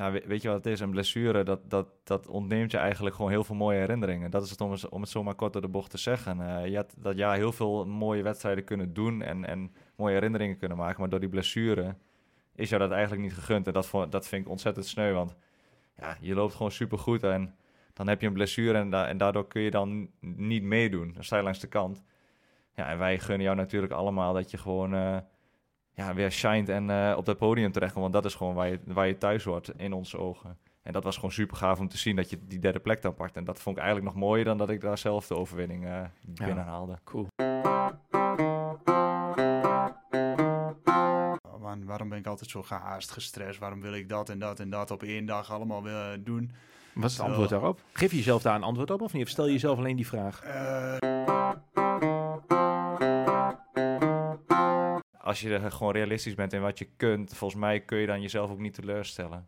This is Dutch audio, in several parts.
Ja, we- weet je wat het is? Een blessure, dat, dat, dat ontneemt je eigenlijk gewoon heel veel mooie herinneringen. Dat is het om, het- om het zomaar kort door de bocht te zeggen. Eh, je had dat jaar heel veel mooie wedstrijden kunnen doen en, en mooie herinneringen kunnen maken. Maar door die blessure is jou dat eigenlijk niet gegund. En dat, dat vind ik ontzettend sneu, want ja, je loopt gewoon supergoed en dan heb je een blessure en, en daardoor kun je dan niet meedoen. Dan sta je langs de kant. Ja, en wij gunnen jou natuurlijk allemaal dat je gewoon eh, ja, weer shined en eh, op dat podium terechtkomt. Want dat is gewoon waar je, waar je thuis hoort in onze ogen. En dat was gewoon super gaaf om te zien dat je die derde plek dan pakt. En dat vond ik eigenlijk nog mooier dan dat ik daar zelf de overwinning eh binnenhaalde. Cool. Man, waarom ben ik altijd zo gehaast, gestrest? Waarom wil ik dat en dat en dat op één dag allemaal willen doen? Wat is het antwoord daarop? Geef je jezelf daar een antwoord op of niet? Of stel je jezelf alleen die vraag? Eh, Als je er gewoon realistisch bent in wat je kunt, volgens mij kun je dan jezelf ook niet teleurstellen.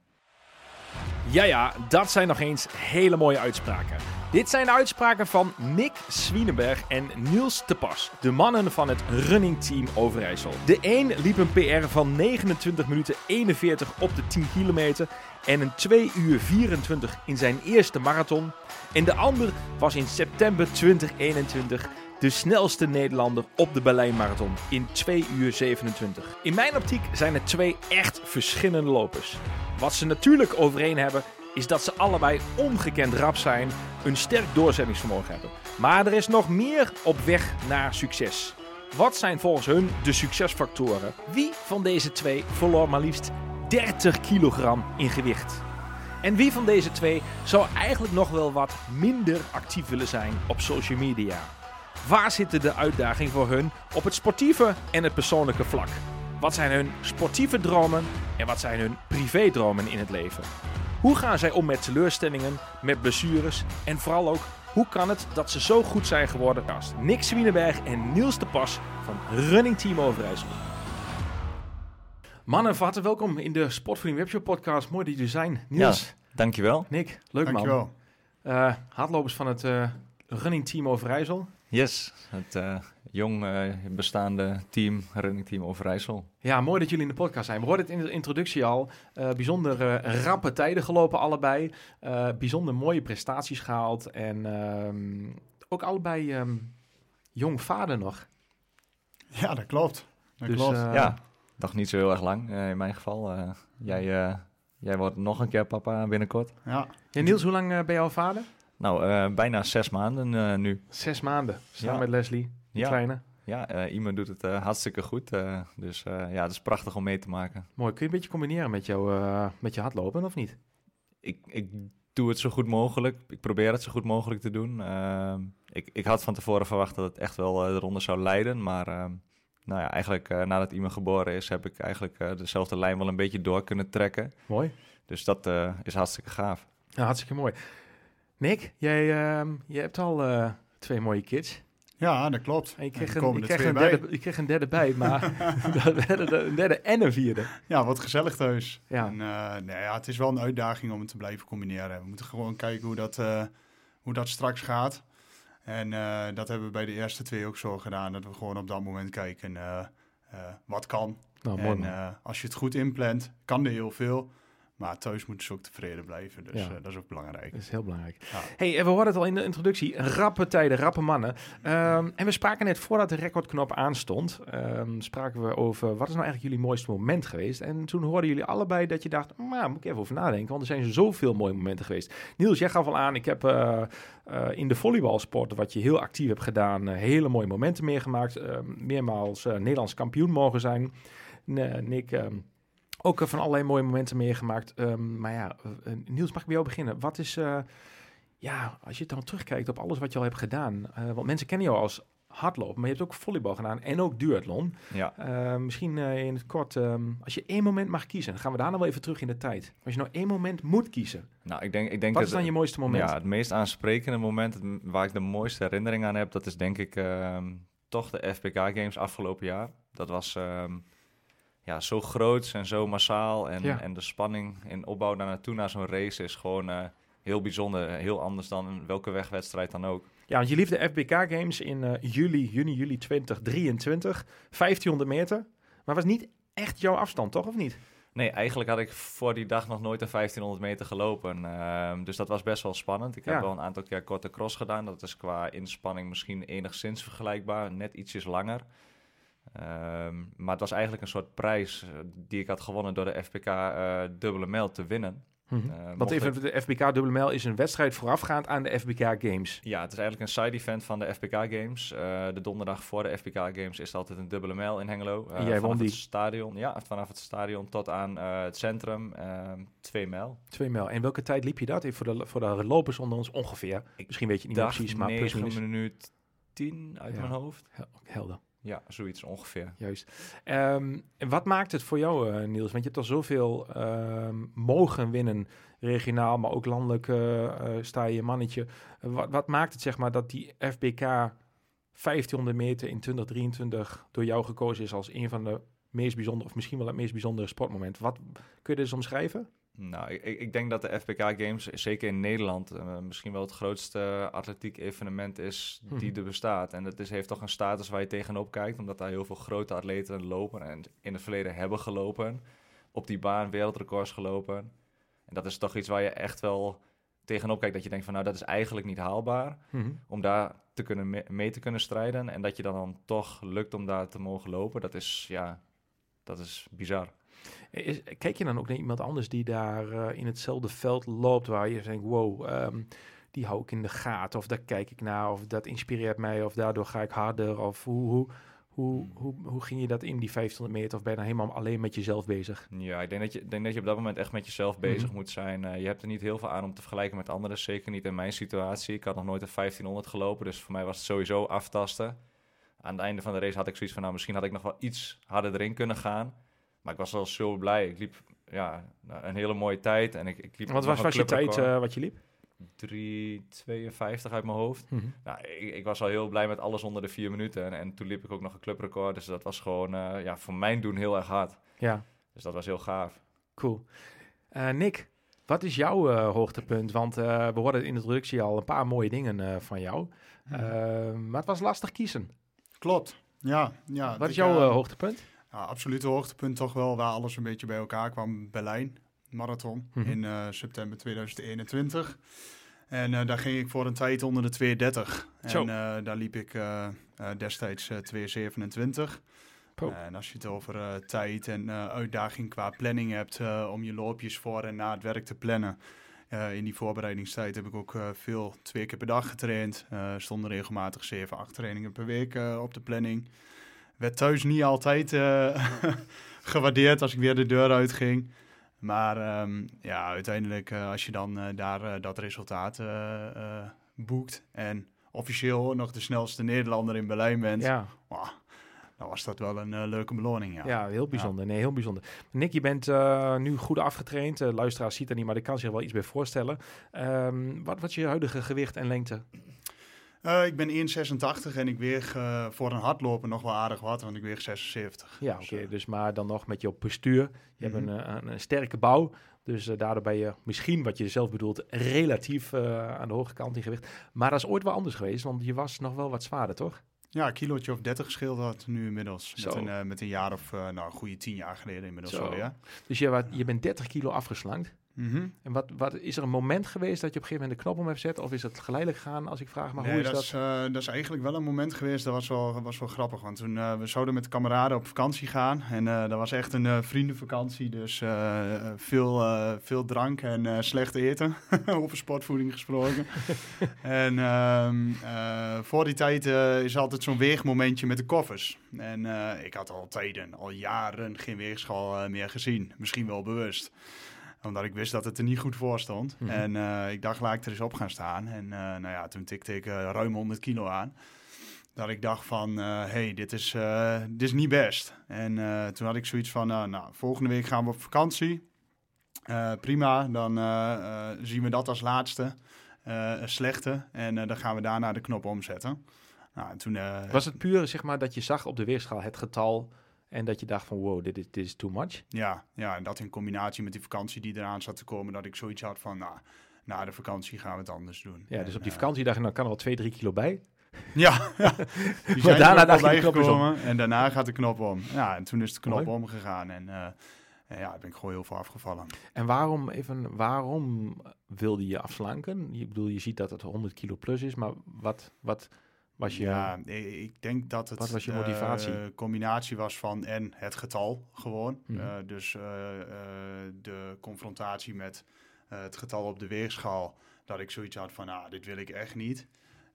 Ja, ja, dat zijn nog eens hele mooie uitspraken. Dit zijn de uitspraken van Nick Swienenberg en Niels de Pas, de mannen van het running team Overijssel. De een liep een PR van 29 minuten 41 op de 10 kilometer en een 2 uur 24 in zijn eerste marathon. En de ander was in september 2021 de snelste Nederlander op de Berlijn Marathon in 2 uur 27. In mijn optiek zijn het twee echt verschillende lopers. Wat ze natuurlijk overeen hebben, is dat ze allebei ongekend rap zijn, een sterk doorzettingsvermogen hebben. Maar er is nog meer op weg naar succes. Wat zijn volgens hun de succesfactoren? Wie van deze twee verloor maar liefst 30 kilogram in gewicht? En wie van deze twee zou eigenlijk nog wel wat minder actief willen zijn op social media? Waar zitten de uitdagingen voor hun op het sportieve en het persoonlijke vlak? Wat zijn hun sportieve dromen en wat zijn hun privédromen in het leven? Hoe gaan zij om met teleurstellingen, met blessures en vooral ook hoe kan het dat ze zo goed zijn geworden als Nick Swieneberg en Niels de Pas van Running Team Overijssel? Mannen, van harte welkom in de Sportvoeding Webshop podcast. Mooi dat jullie er zijn. Niels, Dankjewel. Nick, leuk man. dankjewel. Eh, hardlopers van het eh, Running Team Overijssel. Yes, het eh, jong eh, bestaande team, running team Overijssel. Ja, mooi dat jullie in de podcast zijn. We hoorden het in de introductie al. Eh, bijzonder rappe tijden gelopen allebei. Eh, bijzonder mooie prestaties gehaald. En ehm, ook allebei ehm, jong vader nog. Ja, dat klopt. Dat Dus, klopt. ja, nog niet zo heel erg lang in mijn geval. Jij, eh, jij wordt nog een keer papa binnenkort. ja. ja, Niels, hoe lang ben je al vader? Nou, eh, bijna zes maanden eh, nu. Zes maanden. Samen Ja. met Leslie, die Ja. kleine. Ja, iemand doet het hartstikke goed. dus ja, het is prachtig om mee te maken. Mooi. Kun je een beetje combineren met, jou, met je hardlopen of niet? Ik, ik doe het zo goed mogelijk. Ik probeer het zo goed mogelijk te doen. Ik, ik had van tevoren verwacht dat het echt wel de ronde zou leiden. Maar nou ja, eigenlijk nadat iemand geboren is, heb ik eigenlijk dezelfde lijn wel een beetje door kunnen trekken. Mooi. Dus dat is hartstikke gaaf. Ja, hartstikke mooi. Nick, jij ehm, je hebt al eh, twee mooie kids. ja, dat klopt. En En kreeg, een, kreeg twee een bij. derde, je kreeg een derde bij, maar dat werden een derde en een vierde. Ja, wat gezellig thuis. Ja. En, eh, nee, ja, het is wel een uitdaging om het te blijven combineren. We moeten gewoon kijken hoe dat, eh, hoe dat straks gaat. En dat hebben we bij de eerste twee ook zo gedaan. Dat we gewoon op dat moment kijken wat kan. Nou, en als je het goed inplant, kan er heel veel. Maar thuis moeten ze ook tevreden blijven. Dus Ja. eh, dat is ook belangrijk. Dat is heel belangrijk. Ja. Hey, en we hoorden het al in de introductie. Rappe tijden, rappe mannen. Ehm, en we spraken net voordat de recordknop aanstond, ehm, spraken we over wat is nou eigenlijk jullie mooiste moment geweest. En toen hoorden jullie allebei dat je dacht, nou, moet ik even over nadenken, want er zijn zoveel mooie momenten geweest. Niels, jij gaf al aan, ik heb eh, eh, in de volleybalsport, wat je heel actief hebt gedaan, eh, hele mooie momenten meegemaakt. Ehm, meermaals eh, Nederlands kampioen mogen zijn. Nick, ook eh, van allerlei mooie momenten meegemaakt. Ehm, maar ja, eh, Niels, mag ik bij jou beginnen? Wat is, eh, ja, als je dan terugkijkt op alles wat je al hebt gedaan. eh, want mensen kennen jou als hardlopen, maar je hebt ook volleybal gedaan en ook duathlon. Ja, Eh, misschien eh, in het kort, ehm, als je één moment mag kiezen, gaan we daar nog wel even terug in de tijd. Als je nou één moment moet kiezen, nou, ik denk, ik denk wat dat is dan je mooiste moment? Ja, het meest aansprekende moment waar ik de mooiste herinnering aan heb, dat is denk ik ehm, toch de FBK Games afgelopen jaar. Dat was ja, zo groot en zo massaal. En, Ja. en de spanning in opbouw daar naartoe naar zo'n race is gewoon eh, heel bijzonder. Heel anders dan welke wegwedstrijd dan ook. Ja, want je liep de FBK Games in eh, juli, juni, juli 2023, 1500 meter. Maar was niet echt jouw afstand, toch? Of niet? Nee, eigenlijk had ik voor die dag nog nooit een 1500 meter gelopen. Ehm, dus dat was best wel spannend. Ik heb wel een aantal keer korte cross gedaan. Dat is qua inspanning misschien enigszins vergelijkbaar. Net ietsjes langer. Ehm, maar het was eigenlijk een soort prijs eh, die ik had gewonnen door de FPK eh, dubbele mijl te winnen. Eh, Want even, de FBK Dubbele Mijl is een wedstrijd voorafgaand aan de FBK Games. Ja, het is eigenlijk een side-event van de FPK Games. De donderdag voor de FPK Games is er altijd een dubbele mijl in Hengelo. En jij won vanaf die? het stadion, ja, vanaf het stadion tot aan het centrum, ehm, twee mijl. Twee mijl. En welke tijd liep je dat? Even voor de, voor de lopers onder ons ongeveer. Ik Misschien weet je het niet precies, maar plus 9 minus. minuut 10 uit Ja. mijn hoofd. Hel- Helder, Ja, zoiets ongeveer. juist. En wat maakt het voor jou, eh, Niels? Want je hebt al zoveel ehm, mogen winnen, regionaal, maar ook landelijk eh, eh, sta je je mannetje. Wat, wat maakt het, zeg maar, dat die FBK 1500 meter in 2023 door jou gekozen is als een van de meest bijzondere, of misschien wel het meest bijzondere sportmoment? Wat kun je dus omschrijven? Nou, ik, ik denk dat de FPK Games, zeker in Nederland, eh, misschien wel het grootste atletiek evenement is die Mhm. er bestaat. En dat is, heeft toch een status waar je tegenop kijkt, omdat daar heel veel grote atleten lopen en in het verleden hebben gelopen. Op die baan wereldrecords gelopen. En dat is toch iets waar je echt wel tegenop kijkt, dat je denkt van nou, dat is eigenlijk niet haalbaar om daar te kunnen me- mee te kunnen strijden. En dat je dan, dan toch lukt om daar te mogen lopen, dat is, ja, dat is bizar. Is, kijk je dan ook naar iemand anders die daar eh, in hetzelfde veld loopt, waar je denkt, wow, ehm, die hou ik in de gaten, of daar kijk ik naar, of dat inspireert mij, of daardoor ga ik harder, of hoe, hoe, hoe, hoe, hoe ging je dat in die 1500 meter, of ben je dan helemaal alleen met jezelf bezig? Ja, ik denk dat je, denk dat je op dat moment echt met jezelf bezig Mhm. moet zijn. Eh, je hebt er niet heel veel aan om te vergelijken met anderen. Zeker niet in mijn situatie. Ik had nog nooit een 1500 gelopen. Dus voor mij was het sowieso aftasten. Aan het einde van de race had ik zoiets van... nou, misschien had ik nog wel iets harder erin kunnen gaan. Maar ik was wel zo blij. Ik liep ja, een hele mooie tijd. En ik, ik liep Wat was, was je tijd eh, wat je liep? 3,52 uit mijn hoofd. Nou, ik, ik was al heel blij met alles onder de vier minuten. En, en toen liep ik ook nog een clubrecord. Dus dat was gewoon eh, ja, voor mijn doen heel erg hard. Ja, Dus dat was heel gaaf. cool. Eh, Nick, wat is jouw eh, hoogtepunt? Want eh, we hoorden in de introductie al een paar mooie dingen eh, van jou. Mhm. Maar het was lastig kiezen. Klopt. Ja, ja. wat ik, is jouw hoogtepunt? Ja, absolute hoogtepunt toch wel waar alles een beetje bij elkaar kwam. Berlijn Marathon Mhm. in eh, september 2021. En eh, daar ging ik voor een tijd onder de 230. Zo. En eh, daar liep ik destijds eh 227. Oh. En als je het over tijd en uitdaging qua planning hebt om je loopjes voor en na het werk te plannen. in die voorbereidingstijd heb ik ook veel twee keer per dag getraind. Stonden regelmatig 7, 8 trainingen per week op de planning. Werd thuis niet altijd eh, gewaardeerd als ik weer de deur uitging. Maar ehm, ja, uiteindelijk eh, als je dan eh, daar dat resultaat boekt en officieel nog de snelste Nederlander in Berlijn bent, Ja. dan was dat wel een leuke beloning. Ja. Ja, heel bijzonder. Nee, heel bijzonder. Nick, je bent nu goed afgetraind. Uh, luisteraar ziet er niet, maar ik kan zich wel iets bij voorstellen. Ehm, wat, wat is je huidige gewicht en lengte? Eh, ik ben 1,86 en ik weeg eh, voor een hardlopen nog wel aardig wat, want ik weeg 76. Ja, Dus, oké. eh, dus maar dan nog met je postuur. Je Mhm. hebt een, eh, een, een sterke bouw. Dus daardoor ben je misschien, wat je zelf bedoelt, relatief aan de hoge kant in gewicht. Maar dat is ooit wel anders geweest, want je was nog wel wat zwaarder, toch? Ja, een kilootje of 30 scheelt dat nu inmiddels. Met een, met een jaar of, nou, een goede 10 jaar geleden inmiddels Zo. al, ja. Dus je, wa- je bent 30 kilo afgeslankt. Mhm. En wat, wat, is er een moment geweest dat je op een gegeven moment de knop om hebt gezet? Of is het geleidelijk gegaan, als ik vraag, maar nee, hoe is dat, dat? Is, eh, dat is eigenlijk wel een moment geweest, dat was wel, was wel grappig. Want toen uh, we zouden met kameraden op vakantie gaan. En uh, dat was echt een vriendenvakantie. Dus veel, veel drank en slecht eten. Over sportvoeding gesproken. en um, voor die tijd is altijd zo'n weegmomentje met de koffers. En ik had al tijden, al jaren geen weegschaal meer gezien. Misschien wel bewust omdat ik wist dat het er niet goed voor stond. Mhm. En uh, ik dacht, laat ik er eens op gaan staan. En uh, nou ja, toen tikte ik uh, ruim 100 kilo aan. Dat ik dacht van, hé, hey, dit, is, dit is niet best. En toen had ik zoiets van, nou, volgende week gaan we op vakantie. Prima, dan zien we dat als laatste slechte. En dan gaan we daarna de knop omzetten. Nou, toen, Was het puur, zeg maar, dat je zag op de weegschaal het getal... En dat je dacht van wow, dit is, dit is too much. Ja, ja, en dat in combinatie met die vakantie die eraan zat te komen, dat ik zoiets had van, nou, na de vakantie gaan we het anders doen. Ja, dus op die uh, vakantie dacht je, nou kan er wel twee, drie kilo bij. Ja, ja. die zijn daarna dacht de knop en daarna gaat de knop om. Ja, en toen is de knop Mooi. omgegaan en, uh, ja, ben ik gewoon heel veel afgevallen. En waarom, even, waarom wilde je afslanken? Je bedoel, je ziet dat het 100 kilo plus is, maar wat, wat was je... Ja, ik denk dat het Wat was je eh, combinatie was van en het getal gewoon. Mhm. Eh, dus eh, de confrontatie met het getal op de weegschaal. Dat ik zoiets had van, ah, dit wil ik echt niet.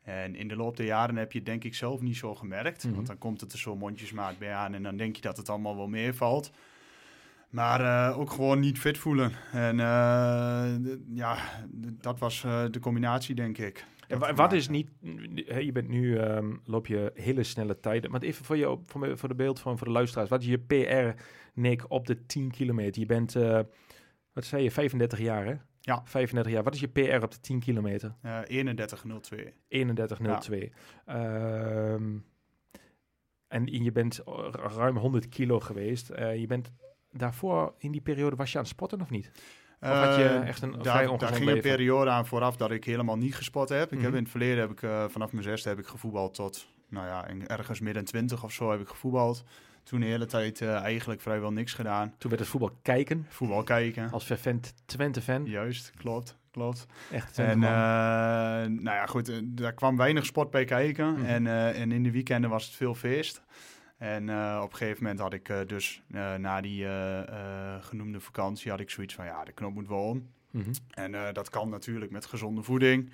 En in de loop der jaren heb je het denk ik zelf niet zo gemerkt. Mhm. Want dan komt het er zo mondjesmaat bij aan en dan denk je dat het allemaal wel meevalt. Maar ook gewoon niet fit voelen. En ja, dat was de combinatie, denk ik. En wat is niet... Je bent nu, ehm, loop je hele snelle tijden. Maar even voor, je, voor, me- voor de beeld van voor de luisteraars. Wat is je PR, Nick, op de 10 kilometer? Je bent, eh, wat zei je, 35 jaar hè? Ja. 35 jaar. Wat is je PR op de 10 kilometer? Eh, 31.02. 31,02. Ehm, en je bent ruim 100 kilo geweest. Eh, je bent daarvoor, in die periode, was je aan het sporten of niet? Of had je Eh, echt een vrij daar, ging een periode aan vooraf dat ik helemaal niet gesport heb. Ik Mhm. heb in het verleden heb ik eh, vanaf mijn zesde heb ik gevoetbald tot nou ja, ergens midden 20 of zo heb ik gevoetbald. Toen de hele tijd eh, eigenlijk vrijwel niks gedaan. Toen werd het voetbal kijken, Voetbal kijken. als fervent Twente-fan. Juist, klopt, klopt. Echt En nou ja, goed, daar kwam weinig sport bij kijken. Mhm. En, en in de weekenden was het veel feest. En eh, op een gegeven moment had ik eh, dus eh, na die genoemde vakantie had ik zoiets van ja, de knop moet wel om. Mhm. En dat kan natuurlijk met gezonde voeding.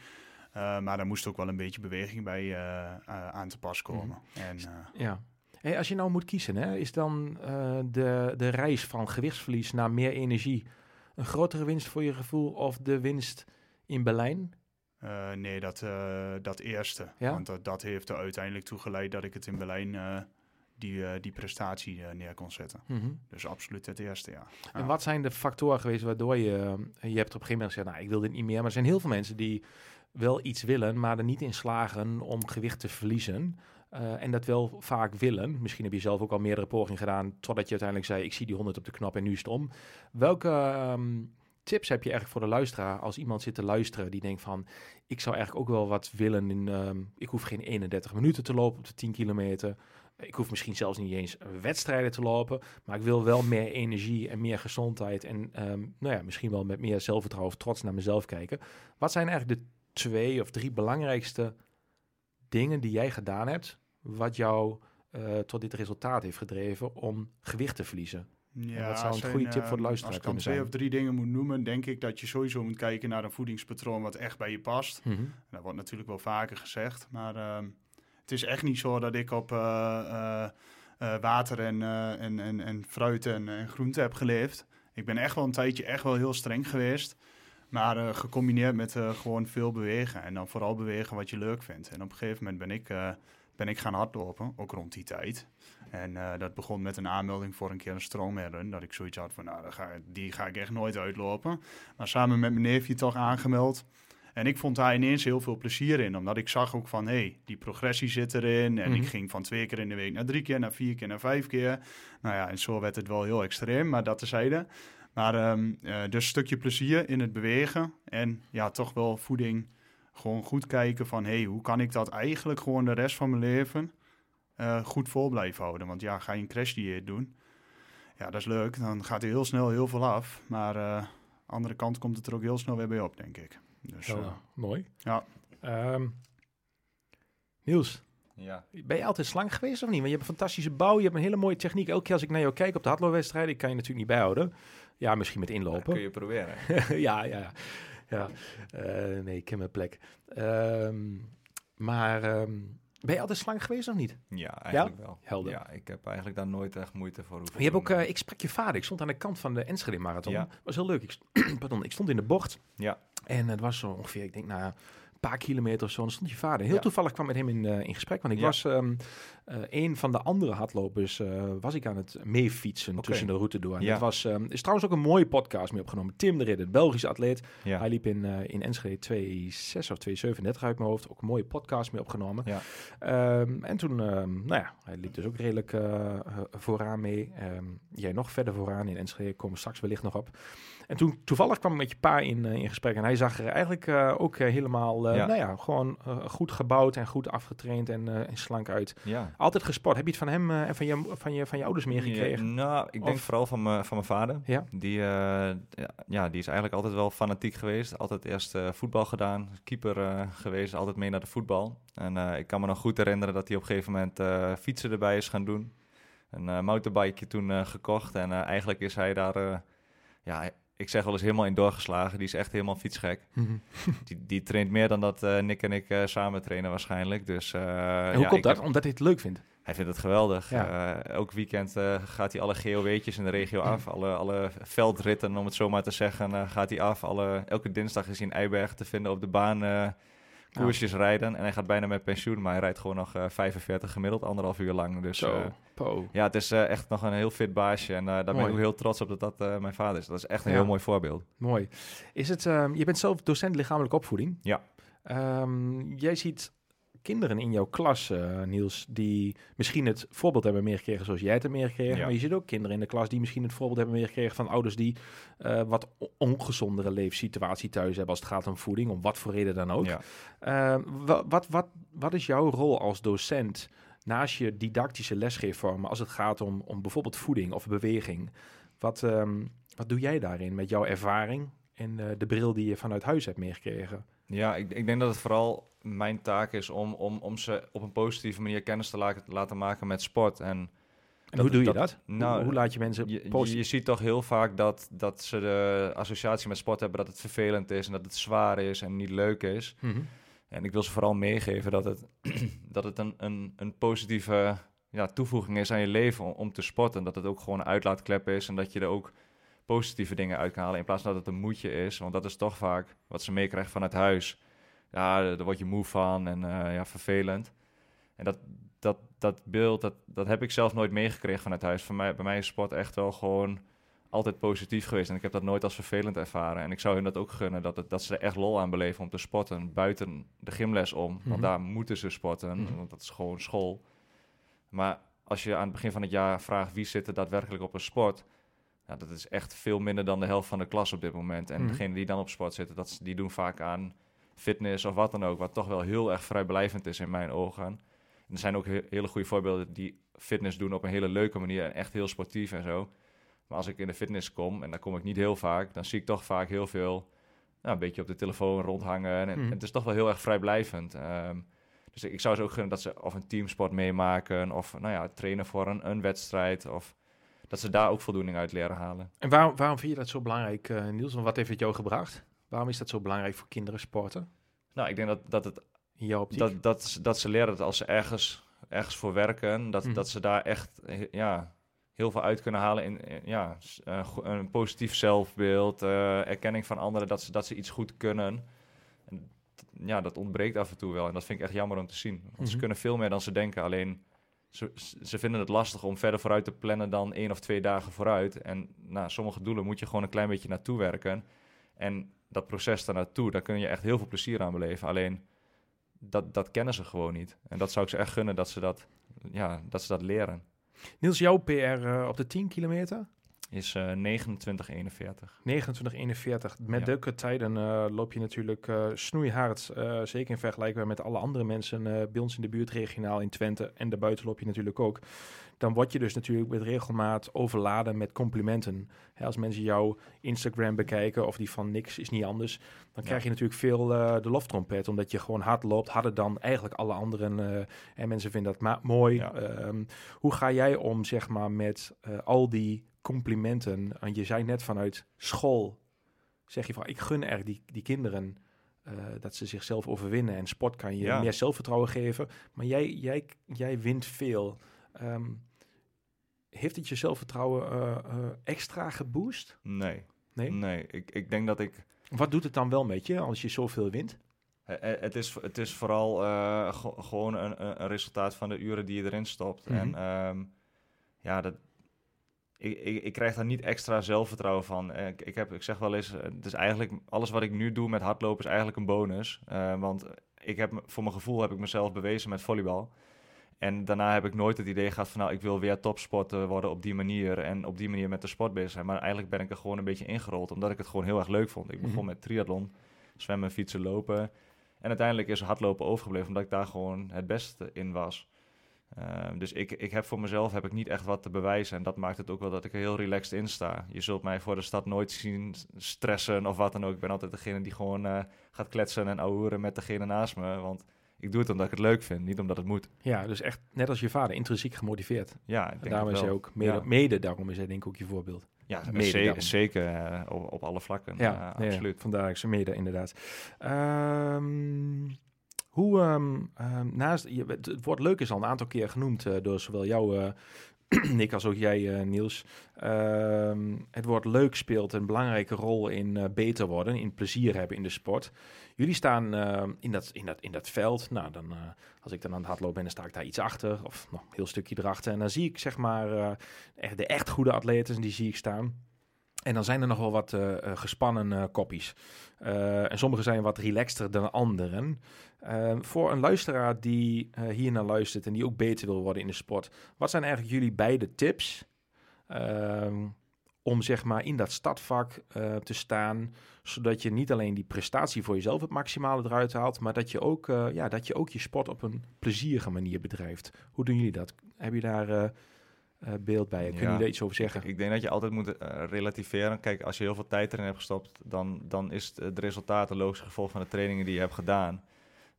Maar daar moest ook wel een beetje beweging bij aan te pas komen. En, Ja. Hey, als je nou moet kiezen, hè, is dan de, de reis van gewichtsverlies naar meer energie een grotere winst voor je gevoel of de winst in Berlijn? nee, dat, dat eerste. Ja? Want dat, dat heeft er uiteindelijk toe geleid dat ik het in Berlijn die, eh, die prestatie eh, neer kon zetten. Mhm. Dus absoluut het eerste, ja. En Ja. wat zijn de factoren geweest waardoor je... eh, je hebt op een gegeven moment gezegd, nou, ik wil dit niet meer. Maar er zijn heel veel mensen die wel iets willen, maar er niet in slagen om gewicht te verliezen. En dat wel vaak willen. Misschien heb je zelf ook al meerdere pogingen gedaan, totdat je uiteindelijk zei, ik zie die 100 op de knop en nu is het om. Welke ehm, tips heb je eigenlijk voor de luisteraar als iemand zit te luisteren die denkt van, ik zou eigenlijk ook wel wat willen. In, ehm, ik hoef geen 31 minuten te lopen op de 10 kilometer. Ik hoef misschien zelfs niet eens wedstrijden te lopen. Maar ik wil wel meer energie en meer gezondheid. En ehm, nou ja, misschien wel met meer zelfvertrouwen of trots naar mezelf kijken. Wat zijn eigenlijk de twee of drie belangrijkste dingen die jij gedaan hebt, wat jou eh, tot dit resultaat heeft gedreven om gewicht te verliezen? Ja, wat zou een zijn, goede tip voor de eh, luisteraar Als ik dan kunnen twee zijn? of drie dingen moet noemen, denk ik dat je sowieso moet kijken naar een voedingspatroon wat echt bij je past. Dat wordt natuurlijk wel vaker gezegd, maar ehm, is echt niet zo dat ik op eh, eh, eh, water en, en, en, en fruit en, en groente heb geleefd. Ik ben echt wel een tijdje echt wel heel streng geweest. Maar gecombineerd met gewoon veel bewegen. En dan vooral bewegen wat je leuk vindt. En op een gegeven moment ben ik, ben ik gaan hardlopen, ook rond die tijd. En dat begon met een aanmelding voor een keer een stroomrun. Dat ik zoiets had van, nou, die ga ik echt nooit uitlopen. Maar samen met mijn neefje toch aangemeld. En ik vond daar ineens heel veel plezier in. Omdat ik zag ook van, hé, hey, die progressie zit erin. En Mhm. ik ging van twee keer in de week naar drie keer, naar vier keer, naar vijf keer. Nou ja, en zo werd het wel heel extreem, maar dat tezijde. Maar ehm, eh, dus een stukje plezier in het bewegen. En ja, toch wel voeding. Gewoon goed kijken van, hé, hey, hoe kan ik dat eigenlijk gewoon de rest van mijn leven eh, goed vol blijven houden? Want ja, ga je een crashdieet doen, ja, dat is leuk. Dan gaat er heel snel heel veel af. Maar eh andere kant komt het er ook heel snel weer bij op, denk ik. Dus, Zo, eh, mooi. ja. Ehm, Niels, Ja. ben je altijd slank geweest of niet? Want je hebt een fantastische bouw, je hebt een hele mooie techniek. Elke keer als ik naar jou kijk op de hardloopwedstrijden, ik kan je natuurlijk niet bijhouden. Ja, misschien met Dat inlopen. kun je proberen. ja, ja, ja. ja. Eh, nee, ik ken mijn plek. Ehm, maar ehm, ben je altijd slank geweest of niet? Ja, eigenlijk wel. Helder. Ja, ik heb eigenlijk daar nooit echt moeite voor hoeven Je hebt ook, eh, ik sprak je vader. Ik stond aan de kant van de Enschede Marathon. Ja. was heel leuk. Ik, pardon, ik stond in de bocht. Ja. En het was zo ongeveer, ik denk, nou, ja, paar kilometer of zo. En dan stond je vader. Heel Ja. toevallig kwam ik met hem in, eh, in gesprek. Want ik Ja. was ehm, eh, een van de andere hardlopers. eh, was ik aan het meefietsen Oké. tussen de route door. En Ja. dat was, ehm, is trouwens ook een mooie podcast mee opgenomen. Tim de Ridder, Belgische atleet. Ja. Hij liep in, in Enschede 2,6 of 2,37 uit mijn hoofd. Ook een mooie podcast mee opgenomen. Ja. Ehm, en toen, nou ja, hij liep dus ook redelijk vooraan mee. Jij nog verder vooraan in Enschede, komen straks wellicht nog op. En toen toevallig kwam ik met je pa in, in gesprek. En hij zag er eigenlijk ook helemaal, Ja. nou ja, gewoon goed gebouwd en goed afgetraind en, en slank uit. Ja. Altijd gesport. Heb je het van hem en van je, van, je, van je ouders meegekregen? Ja, nou, ik denk Of- vooral van mijn van mijn vader. Ja. Die, eh, ja, die is eigenlijk altijd wel fanatiek geweest. Altijd eerst eh, voetbal gedaan, keeper eh, geweest, altijd mee naar de voetbal. En eh, ik kan me nog goed herinneren dat hij op een gegeven moment eh, fietsen erbij is gaan doen. Een eh mountainbike toen eh, gekocht en eh, eigenlijk is hij daar, eh, ja, ik zeg wel eens helemaal in doorgeslagen. Die is echt helemaal fietsgek. Mhm. Die, die traint meer dan dat eh, Nick en ik eh, samen trainen waarschijnlijk. Dus, eh, en hoe ja, komt dat? heb- Omdat hij het leuk vindt. hij vindt het geweldig. Ja. Elk weekend gaat hij alle GOW'tjes in de regio af. Alle, alle veldritten, om het zo maar te zeggen, gaat hij af. Alle, elke dinsdag is hij in Eibergen te vinden op de baan. Koersjes rijden. En hij gaat bijna met pensioen, maar hij rijdt gewoon nog eh 45 gemiddeld, anderhalf uur lang. Dus Zo, eh, po. ja, het is eh, echt nog een heel fit baasje. En daar ben ik ook heel trots op dat dat mijn vader is. Dat is echt een Ja. heel mooi voorbeeld. Mooi. Is het, ehm, je bent zelf docent lichamelijke opvoeding. Ja. Ehm, jij ziet kinderen in jouw klas, eh, Niels, die misschien het voorbeeld hebben meegekregen zoals jij het hebt meegekregen. Ja. Maar je ziet ook kinderen in de klas die misschien het voorbeeld hebben meegekregen van ouders die eh, wat ongezondere leefsituatie thuis hebben als het gaat om voeding, om wat voor reden dan ook. Ja. Ehm, wa- wat, wat, wat is jouw rol als docent naast je didactische lesgeefvormen als het gaat om, om bijvoorbeeld voeding of beweging? Wat, ehm, wat doe jij daarin met jouw ervaring en eh, de bril die je vanuit huis hebt meegekregen? Ja, ik, ik denk dat het vooral mijn taak is om, om, om ze op een positieve manier kennis te la- laten maken met sport. En En Dat- hoe doe je dat- dat? nou, hoe, hoe laat je mensen je, je, positief... je ziet toch heel vaak dat, dat ze de associatie met sport hebben dat het vervelend is en dat het zwaar is en niet leuk is. Mhm. En ik wil ze vooral meegeven dat het, dat het een, een, een positieve ja, toevoeging is aan je leven om, om te sporten. Dat het ook gewoon een uitlaatklep is en dat je er ook positieve dingen uit kan halen in plaats van dat het een moedje is. Want dat is toch vaak wat ze meekrijgen vanuit huis. Ja, daar word je moe van en eh, ja, vervelend. En dat, dat, dat beeld, dat, dat heb ik zelf nooit meegekregen vanuit huis. Voor mij, bij mij is sport echt wel gewoon altijd positief geweest. En ik heb dat nooit als vervelend ervaren. En ik zou hun dat ook gunnen, dat, het, dat ze er echt lol aan beleven om te sporten. Buiten de gymles om, Mhm. want daar moeten ze sporten, Mhm. want dat is gewoon school. Maar als je aan het begin van het jaar vraagt wie zit er daadwerkelijk op een sport... Ja, dat is echt veel minder dan de helft van de klas op dit moment. En Mhm. degenen die dan op sport zitten, dat, die doen vaak aan fitness of wat dan ook. Wat toch wel heel erg vrijblijvend is in mijn ogen. En er zijn ook he- hele goede voorbeelden die fitness doen op een hele leuke manier. En echt heel sportief en zo. Maar als ik in de fitness kom, en daar kom ik niet heel vaak, dan zie ik toch vaak heel veel nou, een beetje op de telefoon rondhangen. En Mhm. het is toch wel heel erg vrijblijvend. Ehm, dus ik, ik zou ze ook gunnen dat ze of een teamsport meemaken, of nou ja, trainen voor een, een wedstrijd, of dat ze daar ook voldoening uit leren halen. En waarom, waarom vind je dat zo belangrijk, eh, Niels? En wat heeft het jou gebracht? Waarom is dat zo belangrijk voor kinderen sporten? Nou, ik denk dat, dat, het, dat, dat, ze- dat ze leren dat als ze ergens, ergens voor werken, dat, Mhm. dat ze daar echt eh, ja, heel veel uit kunnen halen in, in- ja, s- een positief zelfbeeld, eh, erkenning van anderen, dat ze, dat ze iets goed kunnen. En, ja, dat ontbreekt af en toe wel en dat vind ik echt jammer om te zien. Want ze Mhm. kunnen veel meer dan ze denken, alleen ze, ze vinden het lastig om verder vooruit te plannen dan één of twee dagen vooruit. En nou, sommige doelen moet je gewoon een klein beetje naartoe werken. En dat proces daar naartoe, daar kun je echt heel veel plezier aan beleven. Alleen dat, dat kennen ze gewoon niet. En dat zou ik ze echt gunnen dat ze dat, ja, dat, ze dat leren. Niels, jouw PR eh, op de 10 kilometer? Is eh 2941. 29,41. Met Ja. tijden eh, loop je natuurlijk eh, snoeihard. zeker in vergelijking met alle andere mensen bij ons in de buurt, regionaal in Twente. En daarbuiten loop je natuurlijk ook. Dan word je dus natuurlijk met regelmaat overladen met complimenten. Hè, als mensen jouw Instagram bekijken of die van niks is niet anders. Dan Ja. krijg je natuurlijk veel eh, de loftrompet. Omdat je gewoon hard loopt. Harder dan eigenlijk alle anderen. eh, en mensen vinden dat mooi. Ja. Ehm, hoe ga jij om, zeg maar, met eh, al die complimenten? Want je zei net vanuit school, zeg je van, ik gun er die, die kinderen dat ze zichzelf overwinnen. En sport kan je Ja. meer zelfvertrouwen geven. Maar jij, jij, jij wint veel. Ehm, heeft het je zelfvertrouwen eh, eh, extra geboost? Nee. Nee? Nee, ik, ik denk dat ik... Wat doet het dan wel met je als je zoveel wint? Het is, het is vooral eh, ge- gewoon een, een resultaat van de uren die je erin stopt. Mhm. En ehm, ja, dat, ik, ik, ik krijg daar niet extra zelfvertrouwen van. Ik, ik, heb, ik zeg wel eens, het is eigenlijk, alles wat ik nu doe met hardlopen is eigenlijk een bonus. Want ik heb, voor mijn gevoel heb ik mezelf bewezen met volleybal. En daarna heb ik nooit het idee gehad van nou, ik wil weer topsporter worden op die manier en op die manier met de sport bezig zijn. Maar eigenlijk ben ik er gewoon een beetje ingerold, omdat ik het gewoon heel erg leuk vond. Ik begon Mhm. met triathlon, zwemmen, fietsen, lopen. En uiteindelijk is hardlopen overgebleven, omdat ik daar gewoon het beste in was. Ehm, dus ik, ik heb voor mezelf heb ik niet echt wat te bewijzen. En dat maakt het ook wel dat ik er heel relaxed in sta. Je zult mij voor de stad nooit zien stressen of wat dan ook. Ik ben altijd degene die gewoon eh, gaat kletsen en ouwehoeren met degene naast me. Want ik doe het omdat ik het leuk vind, niet omdat het moet. Ja, dus echt net als je vader, intrinsiek gemotiveerd. Ja, ik En denk daarom het is hij ook mede, Ja. mede daarom is hij denk ik ook je voorbeeld. Ja, mede ze- daarom. zeker eh, op, op alle vlakken. Ja, ja, absoluut. vandaar ik ze mede inderdaad. Ehm, hoe, ehm, ehm, naast, je, het, woord leuk is al een aantal keer genoemd eh, door zowel jou, eh, Nick, als ook jij, eh, Niels. Het woord leuk speelt een belangrijke rol in eh, beter worden, in plezier hebben in de sport. Jullie staan ehm, in, dat, in, dat, in dat veld. Nou, dan, eh, als ik dan aan het hardlopen ben, dan sta ik daar iets achter. Of nog een heel stukje erachter. En dan zie ik zeg maar eh, de echt goede atleten, die zie ik staan. En dan zijn er nog wel wat eh, gespannen koppies. En sommige zijn wat relaxter dan anderen. Eh, voor een luisteraar die hier naar luistert en die ook beter wil worden in de sport, wat zijn eigenlijk jullie beide tips ehm, om zeg maar in dat startvak eh, te staan, zodat je niet alleen die prestatie voor jezelf het maximale eruit haalt, maar dat je ook, eh, ja, dat je, ook je sport op een plezierige manier bedrijft. Hoe doen jullie dat? Heb je daar eh, beeld bij? Kun je daar iets over zeggen? Ik denk dat je altijd moet relativeren. Kijk, als je heel veel tijd erin hebt gestopt, dan, dan is het, het resultaat een logisch gevolg van de trainingen die je hebt gedaan.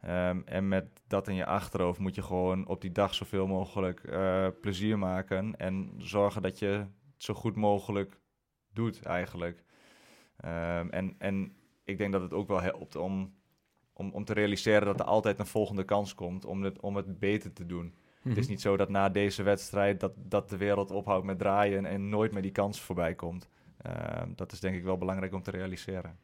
Ehm, en met dat in je achterhoofd moet je gewoon op die dag zoveel mogelijk plezier maken. En zorgen dat je zo goed mogelijk doet, eigenlijk. Ehm, en, en ik denk dat het ook wel helpt om, om, om te realiseren dat er altijd een volgende kans komt om het, om het beter te doen. Het Mhm. is niet zo dat na deze wedstrijd dat, dat de wereld ophoudt met draaien en nooit meer die kans voorbij komt. Ehm, dat is denk ik wel belangrijk om te realiseren.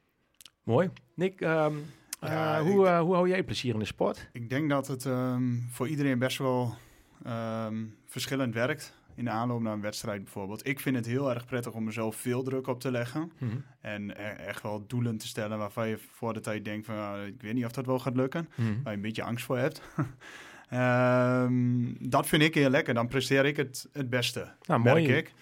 Mooi. Nick, ehm, Ja, eh, hoe, eh, hoe hou jij plezier in de sport? Ik denk dat het ehm, voor iedereen best wel ehm, verschillend werkt. In de aanloop naar een wedstrijd bijvoorbeeld. Ik vind het heel erg prettig om mezelf veel druk op te leggen. Mhm. En e- echt wel doelen te stellen waarvan je voor de tijd denkt van... ik weet niet of dat wel gaat lukken. Mhm. Waar je een beetje angst voor hebt. Ehm, dat vind ik heel lekker. Dan presteer ik het het beste, Nou, merk mooi. ik.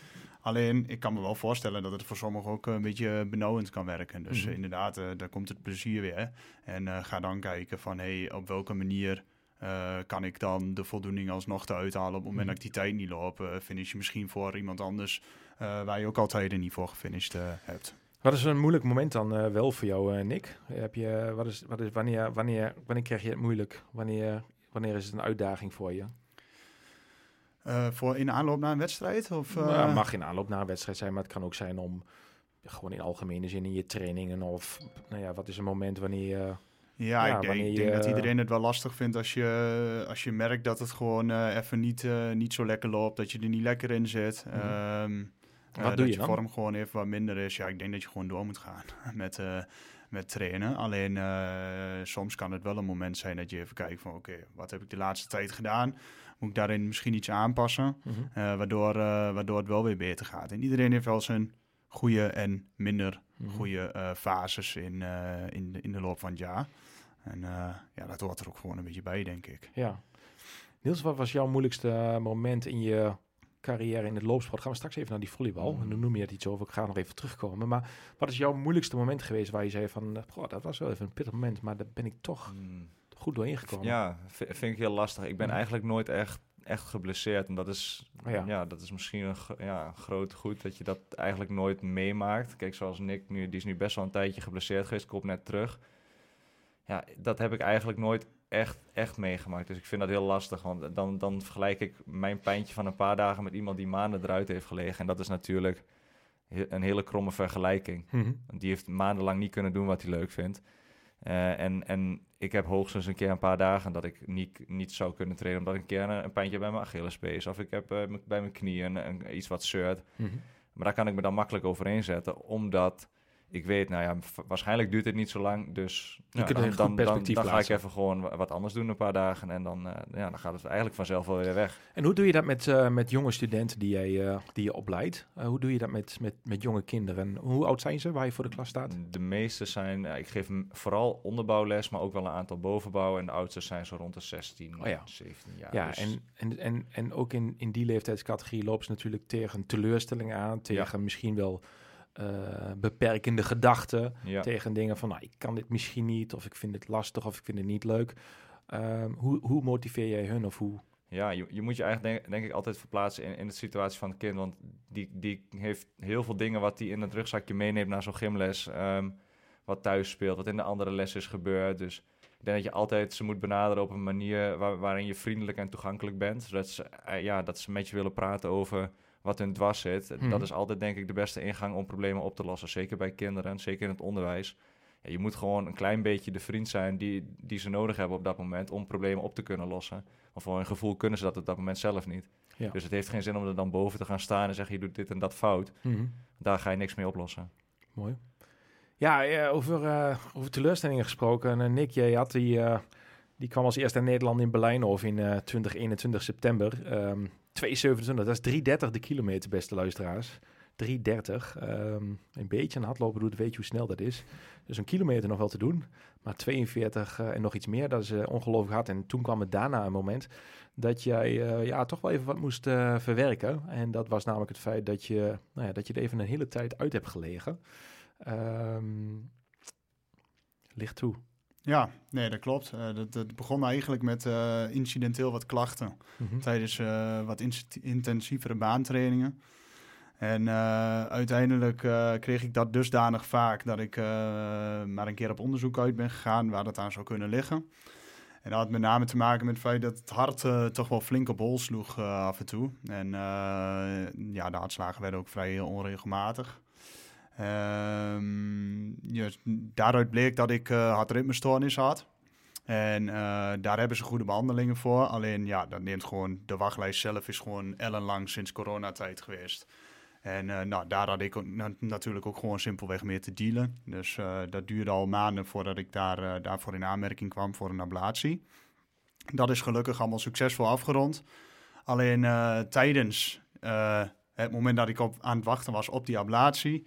Alleen, ik kan me wel voorstellen dat het voor sommigen ook een beetje benauwend kan werken. Dus Mhm. inderdaad, eh, daar komt het plezier weer. En eh, ga dan kijken van, hey, op welke manier eh, kan ik dan de voldoening alsnog te uithalen... op het moment Mhm. dat ik die tijd niet loop. eh finish je misschien voor iemand anders eh, waar je ook altijd er niet voor gefinished hebt. Wat is een moeilijk moment dan wel voor jou, Nick? Heb je, wat is, wat is, wanneer, wanneer, wanneer krijg je het moeilijk? Wanneer, wanneer is het een uitdaging voor je? Voor in aanloop naar een wedstrijd? Of, Nou, mag geen aanloop naar een wedstrijd zijn, maar het kan ook zijn om gewoon in algemene zin in je trainingen of nou ja, wat is een moment wanneer je Ja, Ja, ik denk, ik dat iedereen het wel lastig vindt als je, als je merkt dat het gewoon eh, even niet, eh, niet zo lekker loopt, dat je er niet lekker in zit. Mhm. Ehm, eh, doe dat je je vorm gewoon even wat minder is. Ja, ik denk dat je gewoon door moet gaan met, eh, met trainen. Alleen eh, soms kan het wel een moment zijn dat je even kijkt van oké, wat heb ik de laatste tijd gedaan? Moet ik daarin misschien iets aanpassen? eh, waardoor, eh, waardoor het wel weer beter gaat. En iedereen heeft wel zijn goede en minder Mhm. goede eh, fases in, eh, in, de, in de loop van het jaar. En eh, ja, dat hoort er ook gewoon een beetje bij, denk ik. Ja. Niels, wat was jouw moeilijkste moment in je carrière in het loopsport? Gaan we straks even naar die volleybal. Mhm. En dan noem je het iets over. Ik ga nog even terugkomen. Maar wat is jouw moeilijkste moment geweest waar je zei van... Goh, dat was wel even een pittig moment, maar daar ben ik toch goed doorheen gekomen. Ja, vind ik heel lastig. Ik ben Mhm. eigenlijk nooit echt, echt geblesseerd. En dat is, ja. ja. dat is misschien een, ja, een groot goed dat je dat eigenlijk nooit meemaakt. Kijk, zoals Nick, nu, die is nu best wel een tijdje geblesseerd geweest, komt net terug. Ja, dat heb ik eigenlijk nooit echt, echt meegemaakt. Dus ik vind dat heel lastig, want dan, dan vergelijk ik mijn pijntje van een paar dagen met iemand die maanden eruit heeft gelegen. En dat is natuurlijk een hele kromme vergelijking. Mhm. Die heeft maandenlang niet kunnen doen wat hij leuk vindt. Eh, en, en ik heb hoogstens een keer een paar dagen dat ik niet, niet zou kunnen trainen... omdat ik een keer een, een pijntje bij mijn Achillespees... of ik heb eh, bij mijn knieën een, een- iets wat zeurt. Mhm. Maar daar kan ik me dan makkelijk overheen zetten... omdat ik weet, nou ja, waarschijnlijk duurt het niet zo lang. Dus kunt dan, dan, dan, dan ga ik even gewoon wa- wat anders doen een paar dagen. En dan, eh, ja, dan gaat het eigenlijk vanzelf wel weer weg. En hoe doe je dat met, eh, met jonge studenten die, jij, eh, die je opleidt? Hoe doe je dat met, met, met jonge kinderen? Hoe oud zijn ze waar je voor de klas staat? De meeste zijn, ik geef vooral onderbouwles, maar ook wel een aantal bovenbouw. En de oudste zijn zo rond de 16, Oh ja. 17 jaar. Ja, Dus- en, en, en, en ook in, in die leeftijdscategorie lopen ze natuurlijk tegen teleurstellingen aan, tegen misschien wel eh, beperkende gedachten, ja. tegen dingen van, nou, ik kan dit misschien niet, of ik vind het lastig, of ik vind het niet leuk. Ehm, hoe, hoe motiveer jij hun, of hoe? Ja, je, je moet je eigenlijk denk, denk ik altijd verplaatsen in, in de situatie van het kind. Want die, die heeft heel veel dingen wat hij in het rugzakje meeneemt naar zo'n gymles. ehm, wat thuis speelt, wat in de andere les is gebeurd. Dus ik denk dat je altijd ze moet benaderen op een manier waar, waarin je vriendelijk en toegankelijk bent. Zodat ze, eh, ja, dat ze met je willen praten over wat hun dwars zit. Mhm. Dat is altijd denk ik de beste ingang om problemen op te lossen. Zeker bij kinderen, zeker in het onderwijs. Ja, je moet gewoon een klein beetje de vriend zijn die, die ze nodig hebben op dat moment om problemen op te kunnen lossen. Maar voor hun gevoel kunnen ze dat op dat moment zelf niet. Ja. Dus het heeft geen zin om er dan boven te gaan staan en zeggen je doet dit en dat fout. Daar ga je niks mee oplossen. Mooi. Ja, eh, over, eh, over teleurstellingen gesproken. Eh, Nick, jij had die, die kwam als eerste in Nederland in Berlijn over in eh 2021 september. Ehm 2,27, dat is 3,30 de kilometer, beste luisteraars. 3,30. Ehm een beetje aan hardlopen doet, weet je hoe snel dat is. Dus een kilometer nog wel te doen. Maar 42 eh, en nog iets meer, dat is eh, ongelooflijk hard. En toen kwam het daarna een moment dat jij eh, ja, toch wel even wat moest verwerken. En dat was namelijk het feit dat je, nou ja, dat je er even een hele tijd uit hebt gelegen. Ehm ligt toe. Ja, nee, dat klopt. Eh, dat, dat begon eigenlijk met eh, incidenteel wat klachten Mhm. tijdens eh, wat intensievere baantrainingen. En uiteindelijk kreeg ik dat dusdanig vaak dat ik maar een keer op onderzoek uit ben gegaan waar dat aan zou kunnen liggen. En dat had met name te maken met het feit dat het hart toch wel flink op hol sloeg af en toe. En ja, de hartslagen werden ook vrij onregelmatig. Ehm, ja, daaruit bleek dat ik eh hartritmestoornis had. En eh, daar hebben ze goede behandelingen voor. Alleen ja, dat neemt gewoon, de wachtlijst zelf is gewoon ellenlang sinds coronatijd geweest. En eh, nou, daar had ik natuurlijk ook gewoon simpelweg mee te dealen. Dus dat duurde al maanden voordat ik daar, daarvoor in aanmerking kwam voor een ablatie. Dat is gelukkig allemaal succesvol afgerond. Alleen tijdens het moment dat ik op, aan het wachten was op die ablatie,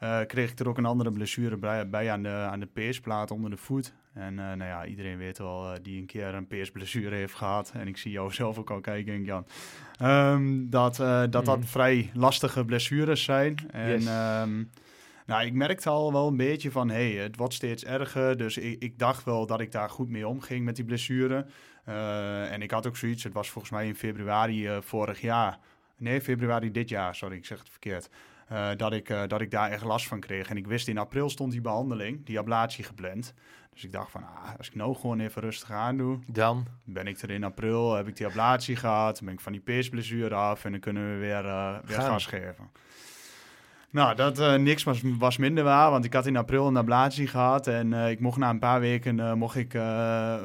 eh, kreeg ik er ook een andere blessure bij, bij aan de, aan de peesplaat onder de voet. En eh, nou ja, iedereen weet wel eh, die een keer een peesblessure heeft gehad. En ik zie jou zelf ook al kijken, Jan. Ehm, dat, dat dat Mhm. vrij lastige blessures zijn. En Yes. ehm, nou, ik merkte al wel een beetje van, hé, hey, het wordt steeds erger. Dus ik, ik dacht wel dat ik daar goed mee omging met die blessure. En ik had ook zoiets, het was volgens mij in februari vorig jaar. Nee, februari dit jaar, sorry, ik zeg het verkeerd. Eh, dat, ik, eh, dat ik daar echt last van kreeg. En ik wist in april stond die behandeling, die ablatie gepland. Dus ik dacht van, ah, als ik nou gewoon even rustig aan doe, Dan, ben ik er in april, heb ik die ablatie gehad, dan ben ik van die peesblessure af en dan kunnen we weer, eh, weer Gaan. gas geven. Nou, dat niks was, was minder waar, want ik had in april een ablatie gehad en ik mocht na een paar weken mocht ik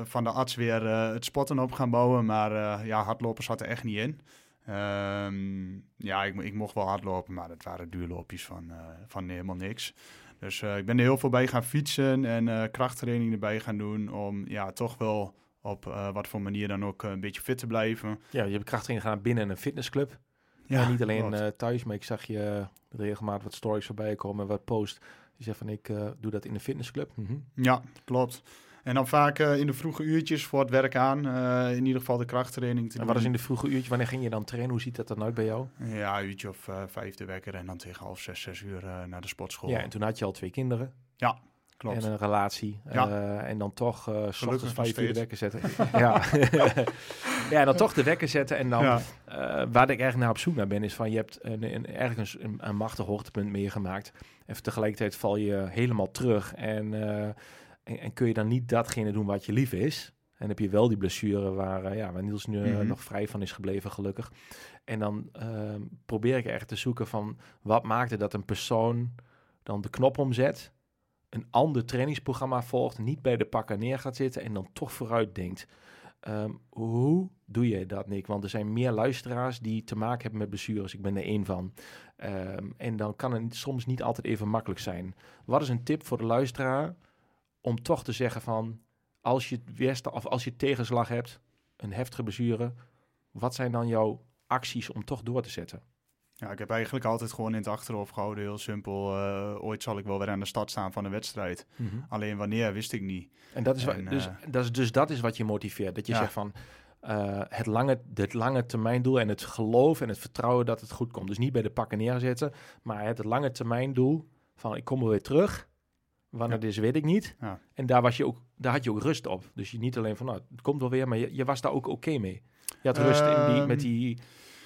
van de arts weer het spotten op gaan bouwen, maar ja, hardlopen zat er echt niet in. Ehm, ja, ik, ik mocht wel hardlopen, maar het waren duurloopjes van, eh, van helemaal niks. Dus eh, ik ben er heel veel bij gaan fietsen en eh, krachttraining erbij gaan doen om ja, toch wel op wat voor manier dan ook een beetje fit te blijven. ja, je hebt krachttraining gedaan binnen een fitnessclub. Ja, en niet alleen thuis, maar ik zag je regelmatig wat stories voorbij komen en wat post. Je zegt van, ik doe dat in een fitnessclub. Mhm. Ja, klopt. En dan vaak eh, in de vroege uurtjes voor het werk aan, eh, in ieder geval de krachttraining te En doen. wat is in de vroege uurtje, wanneer ging je dan trainen? Hoe ziet dat dan uit bij jou? Ja, een uurtje of eh, vijf de wekker en dan tegen half zes, zes uur naar de sportschool. Ja, en toen had je al twee kinderen klopt. en een relatie. Ja. en dan toch s ochtends vijf uur de wekker zetten. ja. ja, en dan toch de wekker zetten. En dan, ja. waar ik eigenlijk naar op zoek naar ben, is van je hebt een, een, ergens een, een machtig hoogtepunt meegemaakt. En tegelijkertijd val je helemaal terug. En, en, en kun je dan niet datgene doen wat je lief is. En heb je wel die blessure waar, eh, ja, waar Niels nu eh, Mhm. nog vrij van is gebleven, gelukkig. En dan eh, probeer ik echt te zoeken van wat maakte dat een persoon dan de knop omzet, een ander trainingsprogramma volgt, niet bij de pakken neer gaat zitten en dan toch vooruit denkt. Ehm, hoe doe je dat, Nick? Want er zijn meer luisteraars die te maken hebben met blessures. Ik ben er één van. Ehm, en dan kan het soms niet altijd even makkelijk zijn. Wat is een tip voor de luisteraar om toch te zeggen van... als je, het weersta- of als je tegenslag hebt, een heftige blessure... wat zijn dan jouw acties om toch door te zetten? Ja, ik heb eigenlijk altijd gewoon in het achterhoofd gehouden, heel simpel. eh, ooit zal ik wel weer aan de start staan van een wedstrijd. Alleen wanneer, wist ik niet. En dat is, wa- En, dus, eh, dat is, dus dat is wat je motiveert. Dat je Ja. zegt van eh, het, lange, het lange termijn doel en het geloof en het vertrouwen dat het goed komt. Dus niet bij de pakken neerzetten, maar het lange termijn doel van ik kom er weer terug. Wanneer Ja. het is, weet ik niet. Ja. En daar, was je ook, daar had je ook rust op. Dus je niet alleen van nou, het komt wel weer, maar je, je was daar ook oké mee. Je had rust in die, Ehm. met die,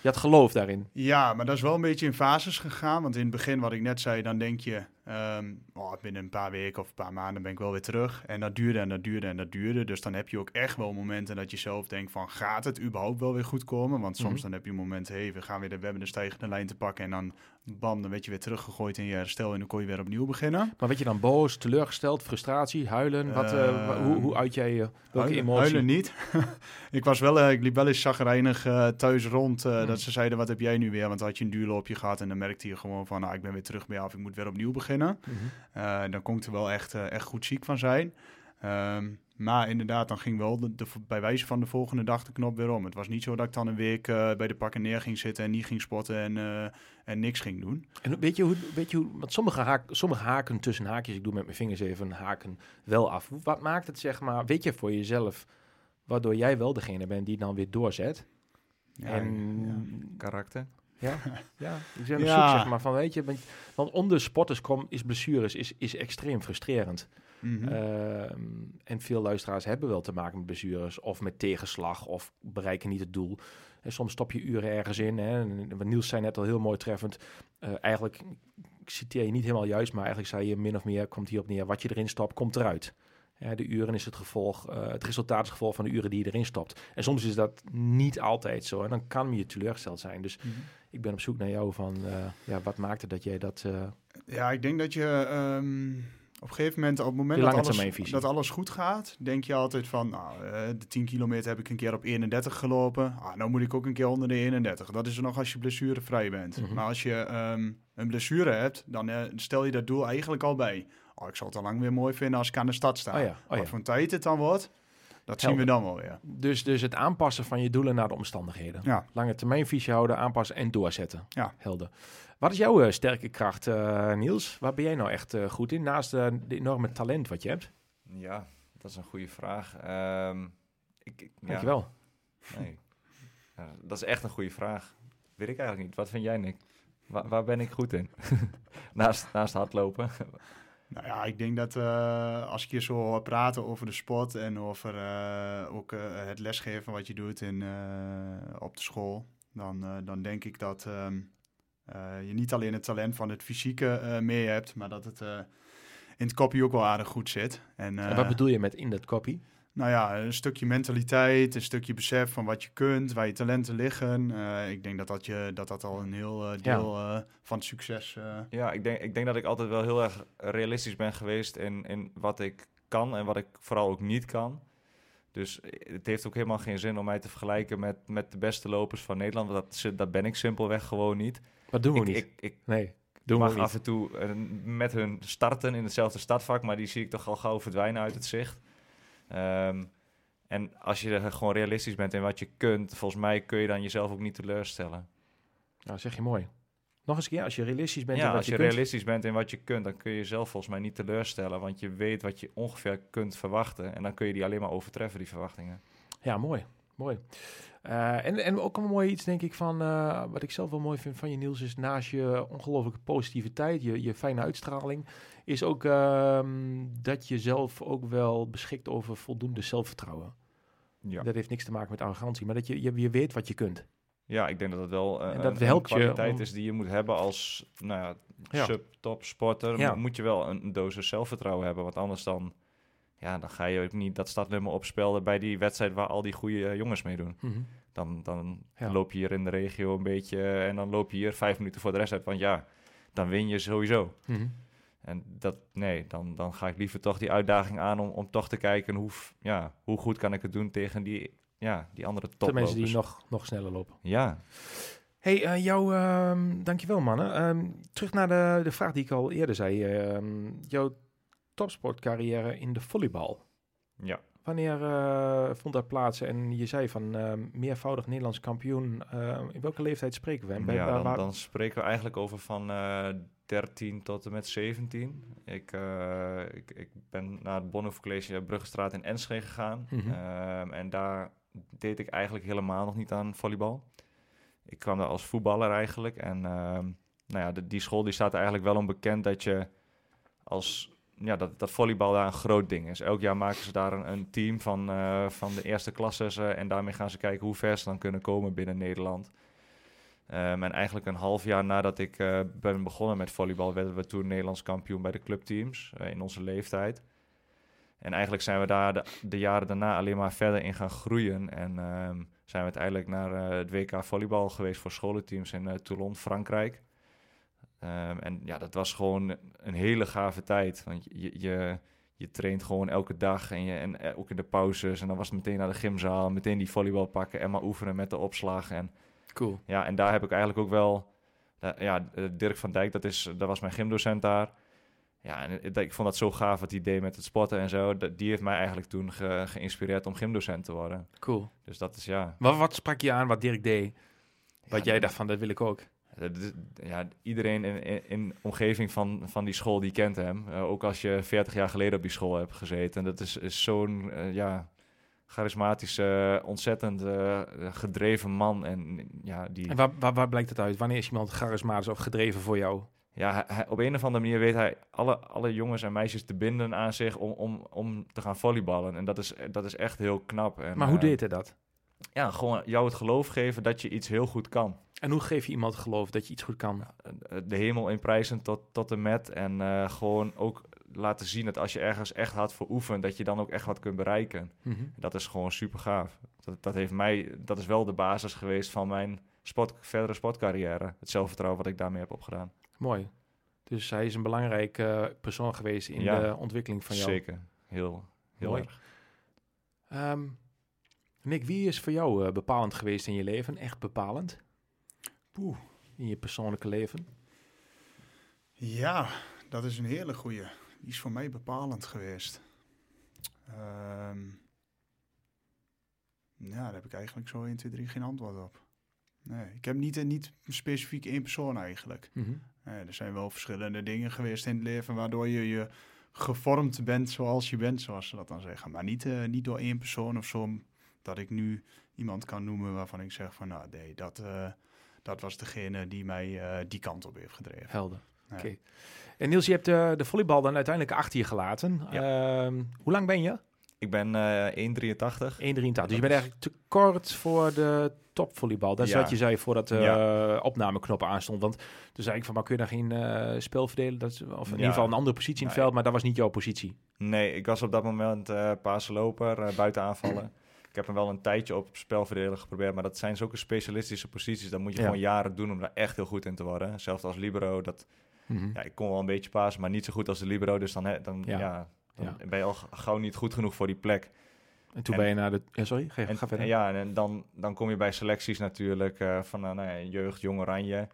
je had geloof daarin. Ja, maar dat is wel een beetje in fases gegaan. Want in het begin, wat ik net zei, dan denk je... ehm, oh, binnen een paar weken of een paar maanden ben ik wel weer terug. En dat duurde en dat duurde en dat duurde. Dus dan heb je ook echt wel momenten dat je zelf denkt van... gaat het überhaupt wel weer goed komen? Want soms Mhm. dan heb je momenten... hey, we, gaan weer de, we hebben de stijgende lijn te pakken. En dan bam, dan werd je weer teruggegooid in je herstel. En dan kon je weer opnieuw beginnen. Maar werd je dan boos, teleurgesteld, frustratie, huilen? Wat, eh, hoe, hoe uit jij je, welke Huilen, emotie? huilen niet. ik, was wel, eh, ik liep wel eens chagrijnig eh, thuis rond. eh, Hmm. Dat ze zeiden, wat heb jij nu weer? Want had je een duurloopje gehad. En dan merkte je gewoon van, nou, ik ben weer terug bij af. Ik moet weer opnieuw beginnen. Mhm. Eh, dan kon ik er wel echt, eh, echt goed ziek van zijn. Ehm, maar inderdaad, dan ging wel de, de- bij wijze van de volgende dag de knop weer om. Het was niet zo dat ik dan een week eh, bij de pakken neer ging zitten en niet ging spotten en, en niks ging doen. En weet je hoe, weet je hoe want sommige, haak, sommige haken tussen haakjes, ik doe met mijn vingers even haken wel af. Wat maakt het, zeg maar, weet je voor jezelf, waardoor jij wel degene bent die het dan weer doorzet? Ja, en Karakter. Ja, ja, ik ben op Ja. zoek, zeg maar, van weet je, want- onder sporters kom, is blessures is, is extreem frustrerend. Mhm. Ehm, en veel luisteraars hebben wel te maken met blessures of met tegenslag of bereiken niet het doel. En soms stop je uren ergens in. Hè. En wat Niels zei net al heel mooi treffend. Eh, eigenlijk, ik citeer je niet helemaal juist, maar eigenlijk zei je min of meer, komt hierop neer, wat je erin stopt, komt eruit. Ja, de uren is het gevolg, eh, het resultaat is het gevolg van de uren die je erin stopt. En soms is dat niet altijd zo. En dan kan je teleurgesteld zijn. Dus Mhm. ik ben op zoek naar jou van, eh, ja, wat maakte dat jij dat... eh, Ja, ik denk dat je ehm, op een gegeven moment, op het moment dat alles, dat alles goed gaat, denk je altijd van, nou, de 10 kilometer heb ik een keer op 31 gelopen. Ah, nou moet ik ook een keer onder de 31. Dat is er nog als je blessurevrij bent. Mhm. Maar als je ehm, een blessure hebt, dan stel je dat doel eigenlijk al bij. Oh, ik zal het al lang weer mooi vinden als ik aan de stad sta. oh ja, oh ja. Wat voor een tijd het dan wordt, dat zien we dan wel weer. Dus, dus het aanpassen van je doelen naar de omstandigheden. Ja. Lange termijn visie houden, aanpassen en doorzetten. Ja. Helder. Wat is jouw eh, sterke kracht, eh, Niels? Waar ben jij nou echt eh, goed in? Naast de enorme talent wat je hebt. Ja, dat is een goede vraag. Ehm, ik, ik, ja, Dankjewel. nee. Ja, dat is echt een goede vraag. Weet ik eigenlijk niet. Wat vind jij, Nick? Waar, waar ben ik goed in? naast, naast hardlopen. Nou ja, ik denk dat eh, als ik je zo hoor praten over de sport en over eh, ook eh, het lesgeven wat je doet in, op de school, dan, dan denk ik dat ehm, eh, je niet alleen het talent van het fysieke mee hebt, maar dat het in het kopje ook wel aardig goed zit. En, en wat bedoel je met in dat kopie? Nou ja, een stukje mentaliteit, een stukje besef van wat je kunt, waar je talenten liggen. Eh, ik denk dat dat, je, dat dat al een heel eh, deel eh, van het succes eh Ja, ik denk, ik denk dat ik altijd wel heel erg realistisch ben geweest in, in wat ik kan en wat ik vooral ook niet kan. Dus het heeft ook helemaal geen zin om mij te vergelijken met, met de beste lopers van Nederland. Want dat, dat ben ik simpelweg gewoon niet. Wat doen we Ik, niet? ik, ik nee, doen mag we af en toe met hun starten in hetzelfde startvak, maar die zie ik toch al gauw verdwijnen uit het zicht. Ehm, en als je er gewoon realistisch bent in wat je kunt, volgens mij kun je dan jezelf ook niet teleurstellen. Nou, zeg je mooi. Nog eens een keer, als je realistisch bent in wat als je, je, kunt. realistisch bent in wat je kunt, dan kun je jezelf volgens mij niet teleurstellen, want je weet wat je ongeveer kunt verwachten en dan kun je die alleen maar overtreffen, die verwachtingen. Ja, mooi. Mooi. Eh, en, en ook een mooi iets, denk ik, van eh, wat ik zelf wel mooi vind van je, Niels, is naast je ongelooflijke positiviteit, je, je fijne uitstraling, is ook ehm, dat je zelf ook wel beschikt over voldoende zelfvertrouwen. Ja. Dat heeft niks te maken met arrogantie, maar dat je, je, je weet wat je kunt. Ja, ik denk dat het wel eh, En dat een, helpt een je kwaliteit is die je moet hebben als nou ja, Ja. sub-top sporter. Ja. Mo- Moet je wel een, een dosis zelfvertrouwen hebben, want anders dan, ja, dan ga je ook niet dat startnummer opspelden bij die wedstrijd waar al die goede eh, jongens meedoen. Mhm. Dan, dan Ja. loop je hier in de regio een beetje eh, en dan loop je hier vijf minuten voor de rest uit, want ja, dan win je sowieso. Mhm. En dat, nee, dan, dan ga ik liever toch die uitdaging aan om, om toch te kijken hoe, ja, hoe goed kan ik het doen tegen die, ja, die andere De toplopers. mensen die nog, nog sneller lopen. Ja, Hey, eh jou, ehm, dankjewel mannen. Ehm, terug naar de, de vraag die ik al eerder zei. Ehm, jouw topsportcarrière in de volleybal. Ja. Wanneer eh, vond dat plaats? En je zei van ehm, meervoudig Nederlands kampioen. Eh, in welke leeftijd spreken we? En bij- ja, dan, dan spreken we eigenlijk over van eh 13 tot en met 17. Ik, eh, ik, ik ben naar het Bonhoeffer College Bruggestraat in Enschede gegaan. Mhm. Ehm, en daar deed ik eigenlijk helemaal nog niet aan volleybal. Ik kwam daar als voetballer eigenlijk. En ehm, nou ja, de- die school die staat eigenlijk wel onbekend dat je als... Ja, dat, dat volleybal daar een groot ding is. Elk jaar maken ze daar een, een team van, eh, van de eerste klasses. eh, en daarmee gaan ze kijken hoe ver ze dan kunnen komen binnen Nederland. Ehm, en eigenlijk een half jaar nadat ik eh, ben begonnen met volleybal, werden we toen Nederlands kampioen bij de clubteams in onze leeftijd. En eigenlijk zijn we daar de, jaren daarna alleen maar verder in gaan groeien. En ehm, zijn we uiteindelijk naar het WK volleybal geweest voor scholenteams in Toulon, Frankrijk. Ehm, en ja, dat was gewoon een hele gave tijd. Want je, je, je traint gewoon elke dag en, je, en eh, ook in de pauzes. En dan was het meteen naar de gymzaal, meteen die volleybal pakken en maar oefenen met de opslag. En Cool. ja, en daar heb ik eigenlijk ook wel... ja, eh, Dirk van Dijk, dat, is, dat was mijn gymdocent daar. Ja, en ik- ik vond dat zo gaaf wat hij deed met het spotten en zo. Dat, die heeft mij eigenlijk toen ge- geïnspireerd om gymdocent te worden. Cool. Dus dat is ja... Wat, wat sprak je aan wat Dirk deed? Wat ja, jij dacht van, dat wil ik ook. Is- ja, iedereen in, in, omgeving van, van die school, die kent hem. Eh, ook als je 40 jaar geleden op die school hebt gezeten. Dat is, is zo'n eh, ja, charismatische, ontzettend eh, gedreven man. En ja, die... En waar, waar, waar blijkt het uit? Wanneer is iemand charismatisch of gedreven voor jou? Ja, hij- op een of andere manier weet hij alle, alle jongens en meisjes te binden aan zich om, om, om te gaan volleyballen. En dat is, dat is echt heel knap. En, Maar hoe eh, deed hij dat? Ja, gewoon jou het geloof geven dat je iets heel goed kan. En hoe geef je iemand geloof dat je iets goed kan? Eh, De hemel in prijzen tot, tot en met. En eh, gewoon ook laten zien dat als je ergens echt hard voor oefent, dat je dan ook echt wat kunt bereiken. Mhm. Dat is gewoon super gaaf. Dat, dat, heeft mij, dat is wel de basis geweest van mijn sport, verdere sportcarrière. Het zelfvertrouwen wat ik daarmee heb opgedaan. Mooi. Dus hij is een belangrijk eh, persoon geweest in Ja, de ontwikkeling van jou. Zeker. Heel, heel Mooi. erg. Ehm, Nick, wie is voor jou eh, bepalend geweest in je leven? Echt bepalend? Poeh. In je persoonlijke leven? Ja, dat is een hele goeie. Die is voor mij bepalend geweest. Ehm, ja, daar heb ik eigenlijk zo 1, 2, 3 geen antwoord op. Nee, ik heb niet, niet specifiek één persoon eigenlijk. Mhm. Nee, er zijn wel verschillende dingen geweest in het leven waardoor je je gevormd bent zoals je bent, zoals ze dat dan zeggen. Maar niet, eh, niet door één persoon of zo, dat ik nu iemand kan noemen waarvan ik zeg van, nou nee, dat, eh, dat was degene die mij eh, die kant op heeft gedreven. Helder. Ja. Oké. En Niels, je hebt de, de volleybal dan uiteindelijk achter je gelaten. Ja. Ehm, hoe lang ben je? Ik ben eh 1,83. 1,83. Dus je bent eigenlijk te kort voor de topvolleybal. Dat is Ja. wat je zei voordat de Ja. eh, opnameknop aanstond. Want toen zei ik van, maar kun je dan geen eh, spel verdelen? Dat is, of in Ja. ieder geval een andere positie in het Nee. veld, maar dat was niet jouw positie. Nee, ik was op dat moment eh paasloper, eh buiten aanvallen. Ik heb hem wel een tijdje op spelverdelen geprobeerd, maar dat zijn zulke specialistische posities. Daar moet je Ja. gewoon jaren doen om daar echt heel goed in te worden. Zelfs als libero, dat, Mhm. ja, ik kon wel een beetje pasen, maar niet zo goed als de libero. Dus dan, hè, dan, Ja. ja. dan ben je al gauw niet goed genoeg voor die plek. En toen En- ben je naar de... Ja, sorry, ga, En, ga verder. en ja, en dan, dan kom je bij selecties natuurlijk eh, van nou, nou ja, jeugd, jong oranje.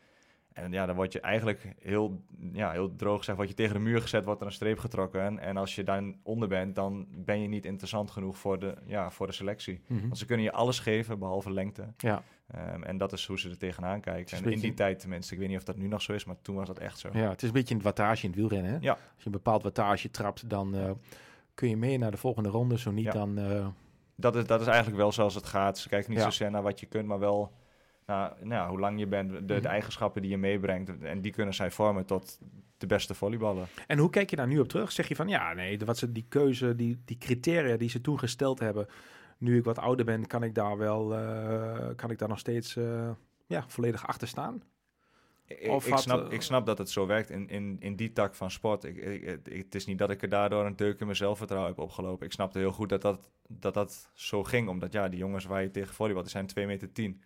En ja, dan word je eigenlijk heel, ja, heel droog gezegd, word je tegen de muur gezet, wordt er een streep getrokken. En als je dan onder bent, dan ben je niet interessant genoeg voor de, ja, voor de selectie. Mhm. Want ze kunnen je alles geven, behalve lengte. Ja, Ehm, en dat is hoe ze er tegenaan kijken. En in die tijd tenminste. Ik weet niet of dat nu nog zo is, maar toen was dat echt zo. ja, het is een beetje een wattage in het wielrennen. Hè? Ja. Als je een bepaald wattage trapt, dan eh, kun je mee naar de volgende ronde. Zo niet, Ja. dan... eh, Dat, is, dat is eigenlijk wel zoals het gaat. Ze kijken niet Ja. zozeer naar wat je kunt, maar wel nou, ja, hoe lang je bent, de, de Mhm. eigenschappen die je meebrengt. En die kunnen zij vormen tot de beste volleyballer. En hoe kijk je daar nu op terug? Zeg je van ja, nee, wat ze die keuze, die, die criteria die ze toen gesteld hebben, nu ik wat ouder ben, kan ik daar wel, eh, kan ik daar nog steeds eh, ja, volledig achter staan? Ik, Of ik, had, snap, eh, ik snap dat het zo werkt in, in, in die tak van sport. Ik, het is niet dat ik er daardoor een deuk in mijn zelfvertrouwen heb opgelopen. Ik snapte heel goed dat dat, dat, dat zo ging. Omdat ja, die jongens waar je tegen volleybal, die zijn 2 meter 10.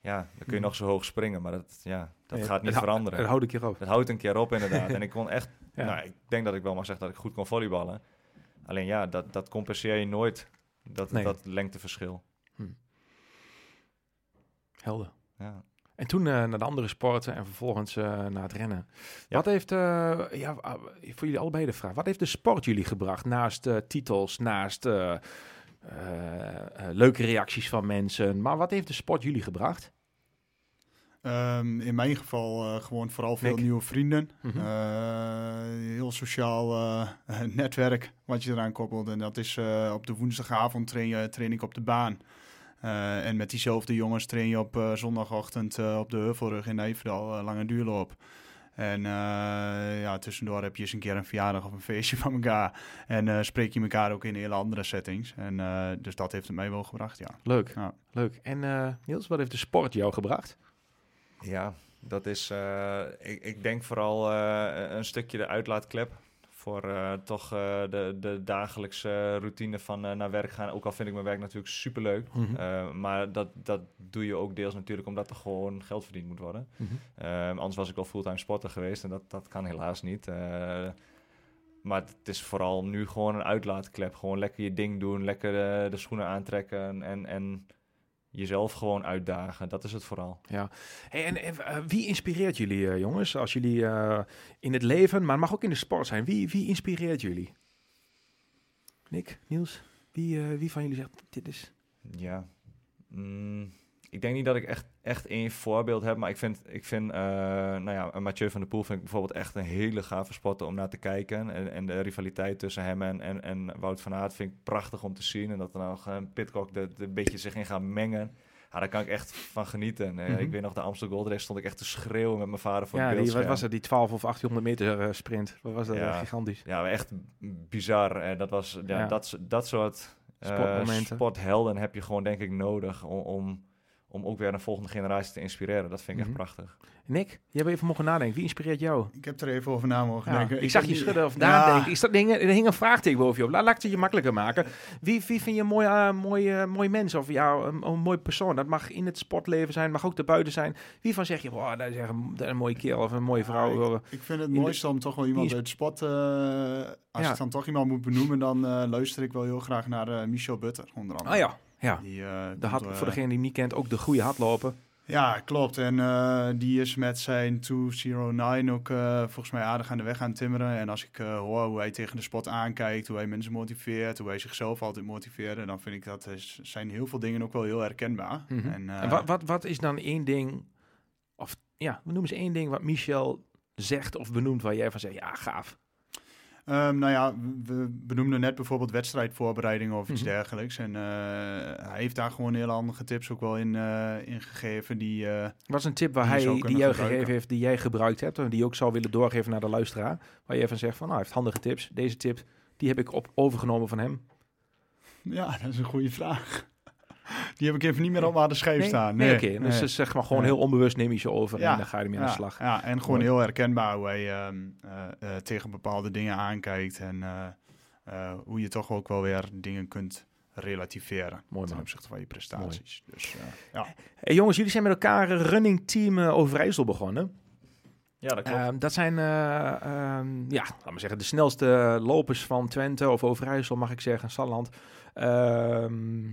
Ja, dan kun je Hmm. nog zo hoog springen, maar dat, ja, dat gaat niet veranderen. Dat houd ik hierop. Dat houdt een keer op inderdaad. en ik kon echt, Ja. nou, ik denk dat ik wel mag zeggen dat ik goed kon volleyballen. Alleen ja, dat, dat compenseer je nooit, dat, Nee. dat lengteverschil. Helder. Ja. En toen eh, naar de andere sporten en vervolgens eh, naar het rennen. Ja. Wat heeft, eh, ja, ah, voor jullie allebei de vraag, wat heeft de sport jullie gebracht naast titels, naast leuke reacties van mensen, maar wat heeft de sport jullie gebracht? Ehm, in mijn geval eh, gewoon vooral veel Nick? nieuwe vrienden. Eh, heel sociaal eh, netwerk wat je eraan koppelt. En dat is eh, op de woensdagavond train, je, train ik op de baan. Eh, en met diezelfde jongens train je op eh, zondagochtend eh, op de Heuvelrug in Nijverdal, eh, lange duurloop. En eh, ja, tussendoor heb je eens een keer een verjaardag of een feestje van elkaar. En eh, spreek je elkaar ook in hele andere settings. En eh, dus dat heeft het mij wel gebracht, ja. Leuk, Ja. leuk. En eh, Niels, wat heeft de sport jou gebracht? Ja, dat is, eh, ik, ik denk vooral eh, een stukje de uitlaatklep. Voor eh, toch eh, de, de dagelijkse routine van eh, naar werk gaan. Ook al vind ik mijn werk natuurlijk superleuk. Eh, maar dat, dat doe je ook deels natuurlijk omdat er gewoon geld verdiend moet worden. Mhm. Ehm, anders was ik wel fulltime sporter geweest en dat, dat kan helaas niet. Maar het is vooral nu gewoon een uitlaatklep. Gewoon lekker je ding doen, lekker eh, de schoenen aantrekken en, en jezelf gewoon uitdagen. Dat is het vooral. Hey, en en, eh, wie inspireert jullie, eh, jongens? Als jullie eh, in het leven, maar het mag ook in de sport zijn. Wie, wie inspireert jullie? Nick, Niels, wie, wie van jullie zegt dit is... Ja. Mm, ik denk niet dat ik echt, echt één voorbeeld heb, maar ik vind, ik vind eh, nou ja, Mathieu van der Poel vind ik bijvoorbeeld echt een hele gave sporter om naar te kijken. En, en de rivaliteit tussen hem en, en, en Wout van Aert vind ik prachtig om te zien. En dat er nog een Pitcock er er een beetje zich in gaat mengen. Ja, daar kan ik echt van genieten. Eh, Mhm. Ik weet nog, de Amstel Gold Race stond ik echt te schreeuwen met mijn vader voor ja, die, wat was het? Die 12 of 1800 meter eh, sprint. Wat was dat? Ja. Eh, gigantisch. Ja, echt bizar. En dat was ja, Ja. Dat, dat soort eh, Sportmomenten. sporthelden heb je gewoon denk ik nodig om, om, om ook weer een volgende generatie te inspireren. Dat vind ik Mhm. echt prachtig. Nick, je hebt even mogen nadenken. Wie inspireert jou? Ik heb er even over na mogen Ja, denken. ik, zag je schudden of Ja. nadenken. Ik zat, er, hing, er hing een vraagteken boven je op. Laat, laat ik het je makkelijker maken. Wie, wie vind je een mooi, eh, mooi, mooi mens of ja, een, een mooi persoon? Dat mag in het sportleven zijn, mag ook erbuiten zijn. Wie van zeg je, wow, dat is echt een, dat is een mooie kerel of een mooie vrouw? Ja, Ik vind het de- mooiste om toch wel iemand is- uit sport... eh, als Ja. ik dan toch iemand moet benoemen, dan eh, luister ik wel heel graag naar eh, Michel Butter, onder andere. Ah ja, ja. Die, eh, De hard, eh, voor degene die hem niet kent, ook de goede hardlopen. Ja, klopt. En eh, die is met zijn 209 ook volgens mij aardig aan de weg aan het timmeren. En als ik hoor hoe hij tegen de sport aankijkt, hoe hij mensen motiveert, hoe hij zichzelf altijd motiveert, dan vind ik dat is, zijn heel veel dingen ook wel heel herkenbaar. En, eh, En wat, wat, wat is dan één ding, of ja, we noemen eens één ding wat Michel zegt of benoemt waar jij van zegt, ja, gaaf. Ehm, nou ja, we benoemden net bijvoorbeeld wedstrijdvoorbereiding of iets Mhm. dergelijks. En eh, hij heeft daar gewoon heel handige tips ook wel in, eh, in gegeven. Die, eh, Wat is een tip waar Die hij, die gebruiken. gegeven heeft, die jij gebruikt hebt, en die je ook zou willen doorgeven naar de luisteraar? Waar je van zegt van, nou, hij heeft handige tips. Deze tip, die heb ik op, overgenomen van hem. ja, dat is een goede vraag. Die heb ik even niet meer op mijn schijf Nee, staan. nee, oké. Dus nee. eh, zeg maar gewoon heel onbewust neem je ze over Ja, en dan ga je ermee aan de slag. Ja, en gewoon heel herkenbaar hoe hij ehm, eh, eh, tegen bepaalde dingen aankijkt. En eh, eh, hoe je toch ook wel weer dingen kunt relativeren Mooi ten man. opzichte van je prestaties. Dus ja. Hey, jongens, jullie zijn met elkaar een running team Overijssel begonnen. Ja, dat klopt. Ehm, dat zijn, eh, ehm, ja, laten we zeggen, de snelste lopers van Twente of Overijssel, mag ik zeggen, Salland. Ehm,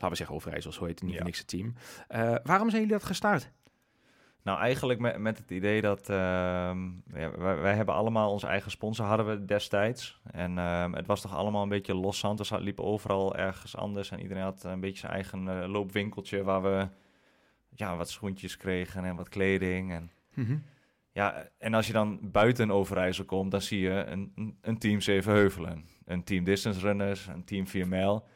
laten we zeggen Overijssel, zo heet het niet Ja. niks het team. Eh, waarom zijn jullie dat gestart? Nou, eigenlijk met, met het idee dat ehm, ja, wij, wij hebben allemaal onze eigen sponsor hadden we destijds. En ehm, het was toch allemaal een beetje loszand. We za- liepen overal ergens anders en iedereen had een beetje zijn eigen eh, loopwinkeltje waar we ja, wat schoentjes kregen en wat kleding. En, ja, en als je dan buiten Overijssel komt, dan zie je een, een, een team Zevenheuvelen, een team Distance Runners, een team 4 mijl.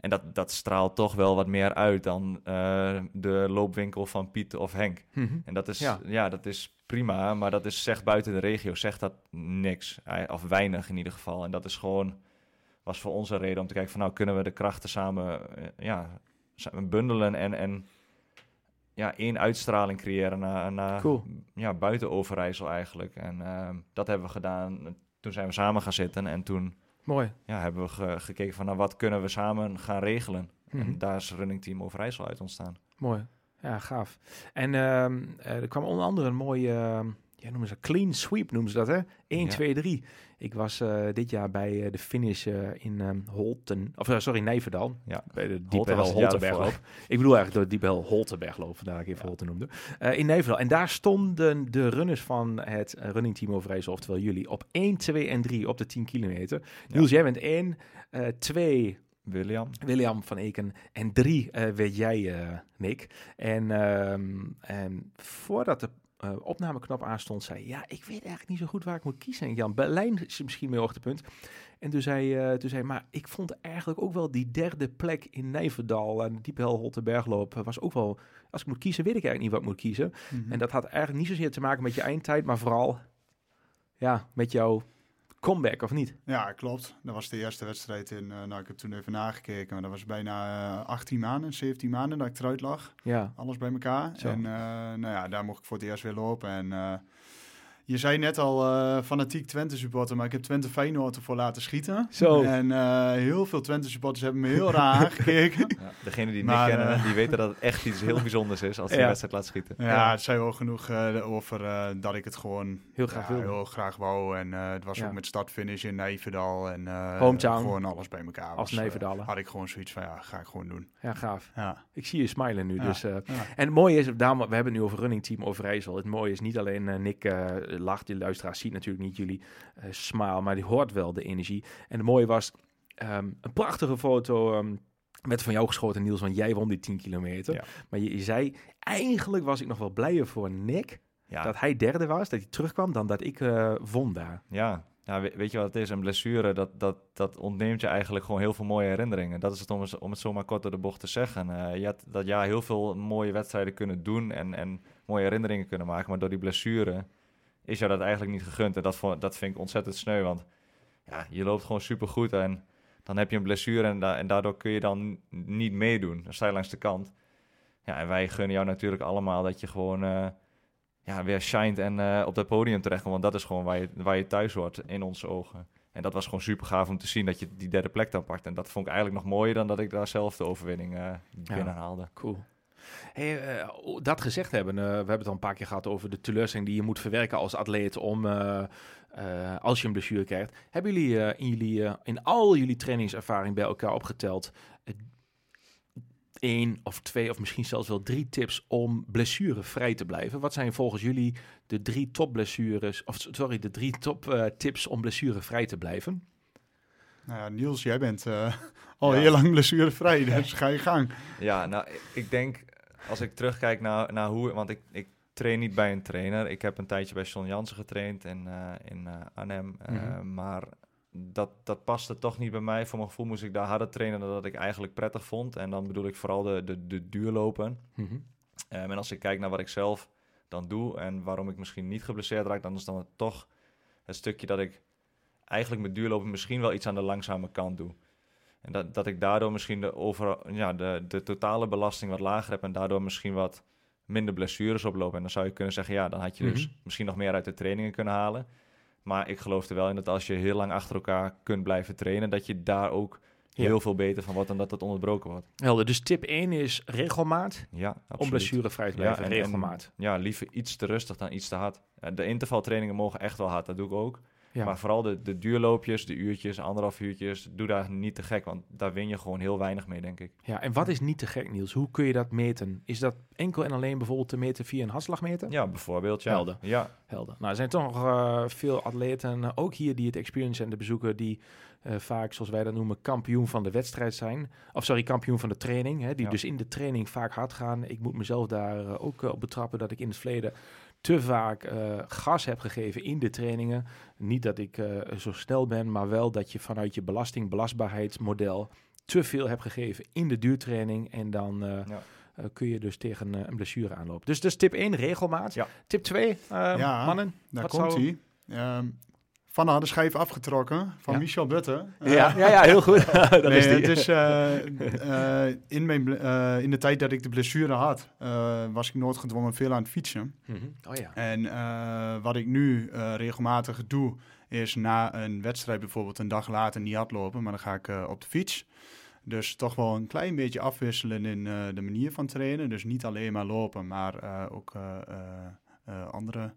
En dat, dat straalt toch wel wat meer uit dan eh, de loopwinkel van Piet of Henk. Mhm. En dat is, Ja. ja. dat is prima, maar dat is zegt buiten de regio, zegt dat niks. Of weinig in ieder geval. En dat is gewoon, was voor ons een reden om te kijken van nou kunnen we de krachten samen, eh, ja, samen bundelen en, en ja, één uitstraling creëren naar, naar Cool. ja, buiten Overijssel eigenlijk. En ehm, dat hebben we gedaan. Toen zijn we samen gaan zitten en toen Mooi. ja, hebben we ge- gekeken van nou, wat kunnen we samen gaan regelen. Mhm. En daar is Running Team Overijssel uit ontstaan. Mooi. Ja, gaaf. En ehm, eh, er kwam onder andere een mooie, ehm, ja, noemen ze clean sweep, noemen ze dat, hè? 1, Ja. 2, 3. Ik was eh, dit jaar bij eh, de finish eh, in ehm, Holten, of sorry, Nijverdal. Ja. Bij de Diepel Holtenbergloop. Ik bedoel eigenlijk de Diepel Holtenbergloop, vandaar dat ik even Holten noemde. In Nijverdal. En daar stonden de runners van het running team Overijssel, oftewel jullie, op 1, 2 en 3 op de 10 kilometer. Niels, jij bent 1, 2 William. William van Eken. En drie weet jij, eh, Nick. En, ehm, en voordat de eh, opnameknop aanstond, zei ja, ik weet eigenlijk niet zo goed waar ik moet kiezen. En Jan, Berlijn is misschien mijn hoogtepunt. En toen zei, eh toen zei maar ik vond eigenlijk ook wel die derde plek in Nijverdal aan de Diepel Holtenbergloop eh, was ook wel, als ik moet kiezen, weet ik eigenlijk niet wat ik moet kiezen. Mhm. En dat had eigenlijk niet zozeer te maken met je eindtijd, maar vooral ja, met jouw comeback, of niet? Ja, klopt. Dat was de eerste wedstrijd in. eh, nou, ik heb toen even nagekeken, maar dat was bijna eh, 18 maanden, 17 maanden dat ik eruit lag. Ja, Alles bij elkaar. Zo. En eh, nou ja, daar mocht ik voor het eerst weer lopen. En je zei net al eh, fanatiek Twente supporter, maar ik heb Twente Feyenoord ervoor laten schieten. Zo. En eh, heel veel Twente supporters hebben me heel raar aangekeken. Ja, degene die Maar, Nick kennen, eh, die weten dat het echt iets heel bijzonders is als hij Ja. een wedstrijd laat schieten. Ja, Ja. het zei wel genoeg eh, over eh, dat ik het gewoon Heel graag ja, wilde. heel graag wou. En eh, het was Ja. ook met start-finish in Nijverdal. En eh, Hometown. gewoon alles bij elkaar. Als was, eh, Nijverdallen. had ik gewoon zoiets van, ja, ga ik gewoon doen. ja, gaaf. Ja, Ik zie je smilen nu. Ja. Dus, eh, ja. En het mooie is, daarom, we hebben het nu over running team Overijssel. Het mooie is niet alleen eh, Nick lacht, die luisteraar ziet natuurlijk niet jullie eh smile, maar die hoort wel de energie. En het mooie was, ehm, een prachtige foto ehm, werd van jou geschoten Niels, want jij won die 10 kilometer. Ja. Maar je, je zei, eigenlijk was ik nog wel blijer voor Nick, Ja, dat hij derde was, dat hij terugkwam, dan dat ik eh, won daar. Ja, ja we- weet je wat het is? Een blessure, dat, dat, dat ontneemt je eigenlijk gewoon heel veel mooie herinneringen. Dat is het om, het- om het zomaar kort door de bocht te zeggen. Eh, je had dat jaar heel veel mooie wedstrijden kunnen doen en, en mooie herinneringen kunnen maken. Maar door die blessure is jou dat eigenlijk niet gegund. En dat, vond, dat vind ik ontzettend sneu, want ja, je loopt gewoon supergoed en dan heb je een blessure en, da- en daardoor kun je dan niet meedoen. Dan sta je langs de kant. Ja, en wij gunnen jou natuurlijk allemaal dat je gewoon eh, ja, weer shined en eh, op dat podium terechtkomt. Want dat is gewoon waar je, waar je thuis hoort in onze ogen. En dat was gewoon super gaaf om te zien dat je die derde plek dan pakt. En dat vond ik eigenlijk nog mooier dan dat ik daar zelf de overwinning eh binnenhaalde. Cool. Hey, eh, dat gezegd hebben, eh, we hebben het al een paar keer gehad over de teleurstelling die je moet verwerken als atleet om, eh, eh, als je een blessure krijgt. Hebben jullie, eh, in, jullie eh, in al jullie trainingservaring bij elkaar opgeteld één of twee of misschien zelfs wel drie tips om blessurevrij te blijven? Wat zijn volgens jullie de drie top blessures, of sorry, de drie top eh, tips om blessurevrij te blijven? Nou ja, Niels, jij bent eh, al Ja. heel lang blessurevrij, dus ga je gang. Ja, nou, ik denk als ik terugkijk naar, naar hoe... Want ik, ik train niet bij een trainer. Ik heb een tijdje bij John Jansen getraind in, eh, in eh, Arnhem. eh, Mhm. Maar dat, dat paste toch niet bij mij. Voor mijn gevoel moest ik daar harder trainen dan dat ik eigenlijk prettig vond. En dan bedoel ik vooral de, de, de duurlopen. Mhm. Ehm, en als ik kijk naar wat ik zelf dan doe en waarom ik misschien niet geblesseerd raak, dan is dan toch het stukje dat ik eigenlijk met duurlopen misschien wel iets aan de langzame kant doe. En dat, dat ik daardoor misschien de, over, ja, de, de totale belasting wat lager heb en daardoor misschien wat minder blessures oplopen. En dan zou je kunnen zeggen, ja, dan had je dus Mhm. misschien nog meer uit de trainingen kunnen halen. Maar ik geloof er wel in dat als je heel lang achter elkaar kunt blijven trainen, dat je daar ook Ja. heel veel beter van wordt dan dat het onderbroken wordt. Helder, dus tip 1 is regelmaat Ja, om blessurevrij te blijven, en- en- regelmaat. ja, liever iets te rustig dan iets te hard. De intervaltrainingen mogen echt wel hard, dat doe ik ook. Ja. Maar vooral de, de duurloopjes, de uurtjes, anderhalf uurtjes, doe daar niet te gek, want daar win je gewoon heel weinig mee, denk ik. Ja, en wat is niet te gek, Niels? Hoe kun je dat meten? Is dat enkel en alleen bijvoorbeeld te meten via een hartslagmeter? Ja, bijvoorbeeld. Ja. Helder. Ja, Helder. Nou, er zijn toch nog eh, veel atleten, eh, ook hier die het experience en de bezoeken, die eh, vaak, zoals wij dat noemen, kampioen van de wedstrijd zijn. Of sorry, kampioen van de training. Hè, die Ja. dus in de training vaak hard gaan. Ik moet mezelf daar ook op betrappen dat ik in het verleden te vaak eh, gas heb gegeven in de trainingen. Niet dat ik eh, zo snel ben, maar wel dat je vanuit je belasting, belastbaarheidsmodel te veel hebt gegeven in de duurtraining. En dan eh, Ja. eh, kun je dus tegen een blessure aanlopen. Dus, dus tip 1, regelmaat. Ja. Tip 2, Ja, mannen. Daar Wat komt van de schijf afgetrokken van Ja. Michel Butte. Ja, ja, ja, heel goed. dat nee, is die. het is eh, eh, in, mijn, eh, in de tijd dat ik de blessure had, was ik noodgedwongen veel aan het fietsen. Mhm. Oh ja. En wat ik nu regelmatig doe, is na een wedstrijd bijvoorbeeld een dag later niet hardlopen, maar dan ga ik op de fiets. Dus toch wel een klein beetje afwisselen in de manier van trainen. Dus niet alleen maar lopen, maar ook andere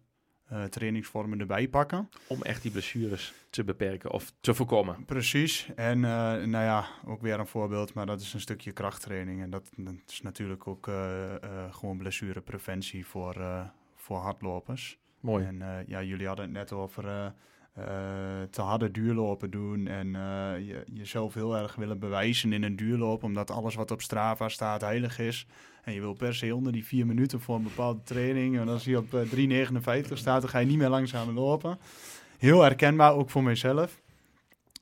eh, trainingsvormen erbij pakken. Om echt die blessures te beperken of te voorkomen. Precies. En uh, nou ja, ook weer een voorbeeld, maar dat is een stukje krachttraining. En dat, dat is natuurlijk ook uh, gewoon blessurepreventie voor, voor hardlopers. Mooi. En ja, jullie hadden het net over te harde duurlopen doen en je, jezelf heel erg willen bewijzen in een duurloop, omdat alles wat op Strava staat heilig is. En je wil per se onder die vier minuten voor een bepaalde training. En als je op 3,59 staat, dan ga je niet meer langzamer lopen. Heel herkenbaar, ook voor mezelf.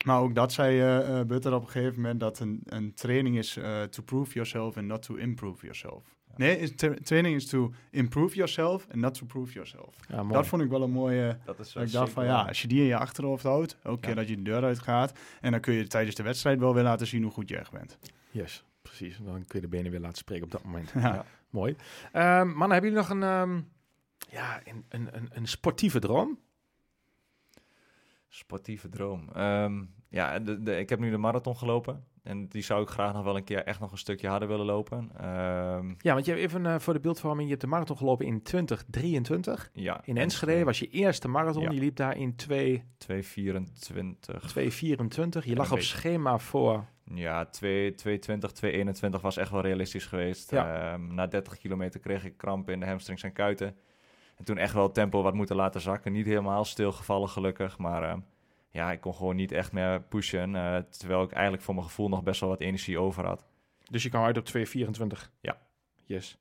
Maar ook dat zei Butter op een gegeven moment, dat een, een training is to prove yourself and not to improve yourself. Nee, is training is to improve yourself and not to prove yourself. Ja, dat vond ik wel een mooie. Dat is ik dacht van ja, als je die in je achterhoofd houdt, elke keer dat je de deur uitgaat, en dan kun je tijdens de wedstrijd wel weer laten zien hoe goed je echt bent. Yes, precies. Dan kun je de benen weer laten spreken op dat moment. Ja. Mooi. Um, mannen, hebben jullie nog een, um, ja, een, een, een sportieve droom? Sportieve droom. Um, ja, de, de, ik heb nu de marathon gelopen. En die zou ik graag nog wel een keer echt nog een stukje harder willen lopen. Um, ja, want je hebt even uh, voor de beeldvorming, je hebt de marathon gelopen in 2023. Ja. In Enschede was je eerste marathon. Ja. Je liep daar in 2... 224. 224. Je lag op schema voor... Ja, 2, 220, 221 was echt wel realistisch geweest. Ja. Um, na 30 kilometer kreeg ik krampen in de hamstrings en kuiten. En toen echt wel het tempo wat moeten laten zakken. Niet helemaal stilgevallen gelukkig, maar... Uh, ja, ik kon gewoon niet echt meer pushen. Uh, terwijl ik eigenlijk voor mijn gevoel nog best wel wat energie over had. Dus je kwam uit op 2,24? Ja. Yes.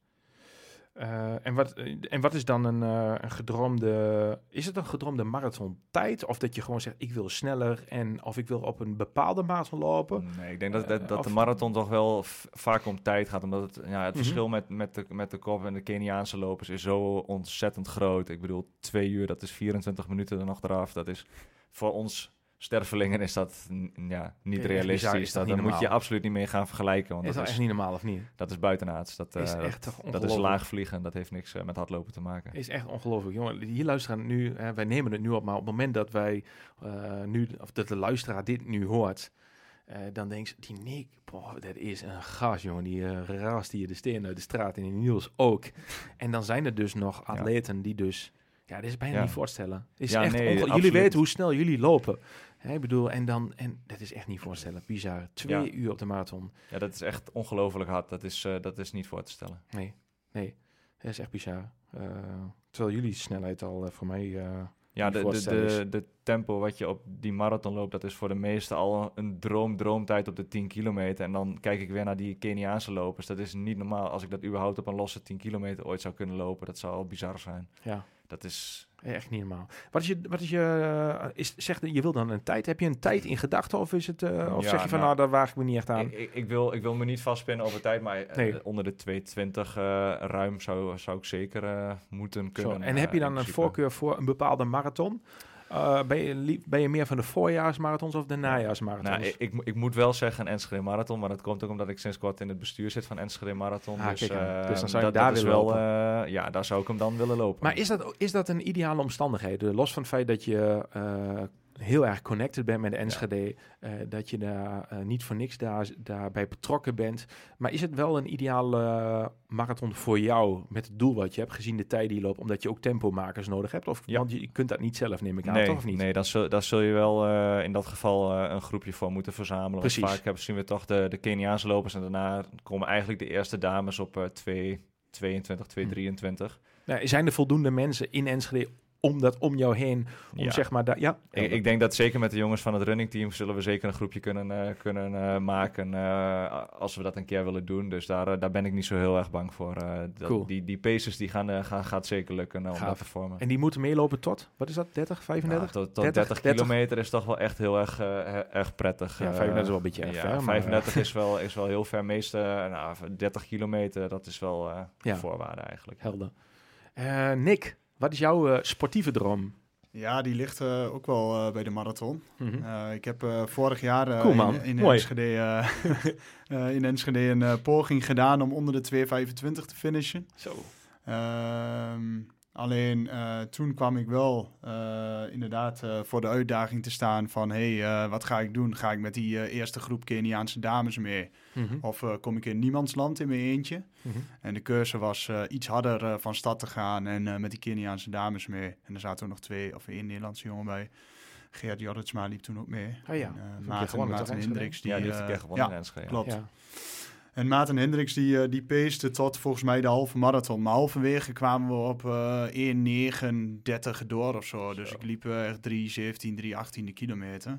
Uh, en, wat, en wat is dan een, uh, een gedroomde... Is het een gedroomde marathontijd? Of dat je gewoon zegt, ik wil sneller en of ik wil op een bepaalde marathon lopen? Nee, ik denk dat, dat, dat de marathon toch wel vaak om tijd gaat. Omdat het, ja, het mm -hmm. verschil met, met, de, met de kop en de Keniaanse lopers is zo ontzettend groot. Ik bedoel, twee uur, dat is 24 minuten er nog eraf. Dat is voor ons stervelingen is dat ja, niet realistisch. dat, dat moet je absoluut niet meer gaan vergelijken. Want is dat, is echt niet normaal of niet? Dat is buitenaards. Dat is, uh, echt dat is laag vliegen. Dat heeft niks uh, met hardlopen te maken. Is echt ongelooflijk. Jongen, hier luisteren nu, hè, wij nemen het nu op, maar op het moment dat wij uh, nu, of dat de luisteraar dit nu hoort, dan denkt ze, die Nick, boah, dat is een gas, jongen. Die raast hier de steen uit de straat en die Niels ook. en dan zijn er dus nog atleten ja. die dus ja, dit is bijna ja. niet voorstellen. Is ja, echt nee, jullie weten hoe snel jullie lopen. Hè, ik bedoel, en dan, en dat is echt niet voorstellen. Bizar. Twee ja. uur op de marathon. Ja, dat is echt ongelooflijk hard. Dat is, uh, dat is niet voor te stellen. Nee, nee. Dat is echt bizar. Uh, terwijl jullie snelheid al uh, voor mij. ja, de, de, de, de, tempo wat je op die marathon loopt, dat is voor de meesten al een droom, droomtijd op de 10 kilometer. En dan kijk ik weer naar die Keniaanse lopers. Dat is niet normaal. Als ik dat überhaupt op een losse 10 kilometer ooit zou kunnen lopen, dat zou al bizar zijn. Ja. Dat is echt niet normaal. Wat is je, wat is je, uh, is, zeg, je wil dan een tijd, heb je een tijd in gedachten of is het, uh, of ja, zeg je van nou, nou, daar waag ik me niet echt aan? Ik, ik, wil, ik wil me niet vastpinnen over tijd, maar eh, nee. uh, onder de 220 ruim zou, zou ik zeker moeten kunnen. Zo, en heb je dan een voorkeur voor een bepaalde marathon? Uh, ben, je, ben je meer van de voorjaarsmarathons of de najaarsmarathons? Nou, ik, ik, ik, moet wel zeggen Enschede Marathon, maar dat komt ook omdat ik sinds kort in het bestuur zit van Enschede Marathon. Ah, dus, kijk, uh, dus dan zou je dat, daar dat willen wel, uh, Ja, daar zou ik hem dan willen lopen. Maar is dat, is dat een ideale omstandigheid? Los van het feit dat je heel erg connected bent met de Enschede. Ja. Uh, dat je daar uh, niet voor niks daar, daarbij betrokken bent. Maar is het wel een ideale marathon voor jou met het doel wat je hebt, gezien de tijd die je loopt, omdat je ook tempomakers nodig hebt? Of ja. want je, kunt dat niet zelf, neem ik aan, nee, toch of niet? Nee, dan zul, dan zul je wel in dat geval een groepje voor moeten verzamelen. Precies. Want vaak hebben, zien we toch de, de Keniaanse lopers en daarna komen eigenlijk de eerste dames op 2, 22, 2, 23. Nou, zijn er voldoende mensen in Enschede om dat om jou heen. Om ja. zeg maar daar. Ja. Ik, ik, denk dat zeker met de jongens van het running team zullen we zeker een groepje kunnen, uh, kunnen uh, maken. Uh, als we dat een keer willen doen. Dus daar, daar ben ik niet zo heel erg bang voor. Dat, cool. Die, die paces die gaan, gaan, gaat zeker lukken om dat te vormen. En die moeten meelopen tot, wat is dat, 30, 35? Ja, tot, tot 30, 30, 30, kilometer is toch wel echt heel erg, erg prettig. Ja, 35 is wel een beetje erg ja, ver. 35 is, wel, is wel heel ver. Meeste, nou, 30 kilometer, dat is wel ja. voorwaarde eigenlijk. Helder. Nick, wat is jouw uh, sportieve droom? Ja, die ligt uh, ook wel uh, bij de marathon. Mm -hmm. ik heb vorig jaar cool, in, in, Enschede, in Enschede een poging gedaan om onder de 2,25 te finishen. Zo. Ehm, Alleen eh, toen kwam ik wel eh, inderdaad eh, voor de uitdaging te staan van... hé, hey, wat ga ik doen? Ga ik met die eerste groep Keniaanse dames mee? Mhm. Of kom ik in niemandsland in mijn eentje? Mhm. En de keuze was iets harder van stad te gaan en met die Keniaanse dames mee. En er zaten ook nog twee, of één Nederlandse jongen bij. Geert Jorritsma liep toen ook mee. Oh ja, En, Maarten, Maarten Hendricks. Die, ja, die heeft gewonnen ja, in Enschede. klopt. Ja. En Maarten Hendricks die, eh, die peeste tot volgens mij de halve marathon. Maar halverwege kwamen we op eh 1,39 door of zo. Dus Zo. ik liep eh, echt 3,17, 3,18 de kilometer.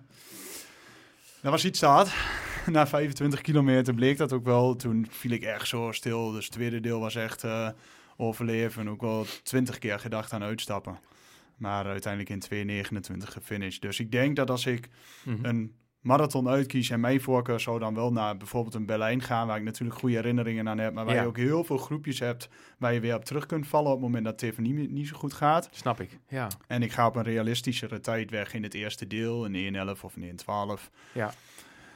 Dat was iets te hard. Na 25 kilometer bleek dat ook wel. Toen viel ik echt zo stil. Dus het tweede deel was echt overleven. Ook wel 20 keer gedacht aan uitstappen. Maar uiteindelijk in 2,29 gefinished. Dus ik denk dat als ik Mhm. een marathon uitkies en mijn voorkeur zou dan wel naar bijvoorbeeld een Berlijn gaan, waar ik natuurlijk goede herinneringen aan heb, maar waar Ja. je ook heel veel groepjes hebt waar je weer op terug kunt vallen op het moment dat even niet, niet zo goed gaat. Snap ik, ja. En ik ga op een realistischere tijd weg in het eerste deel, een 1.11 of een 1.12.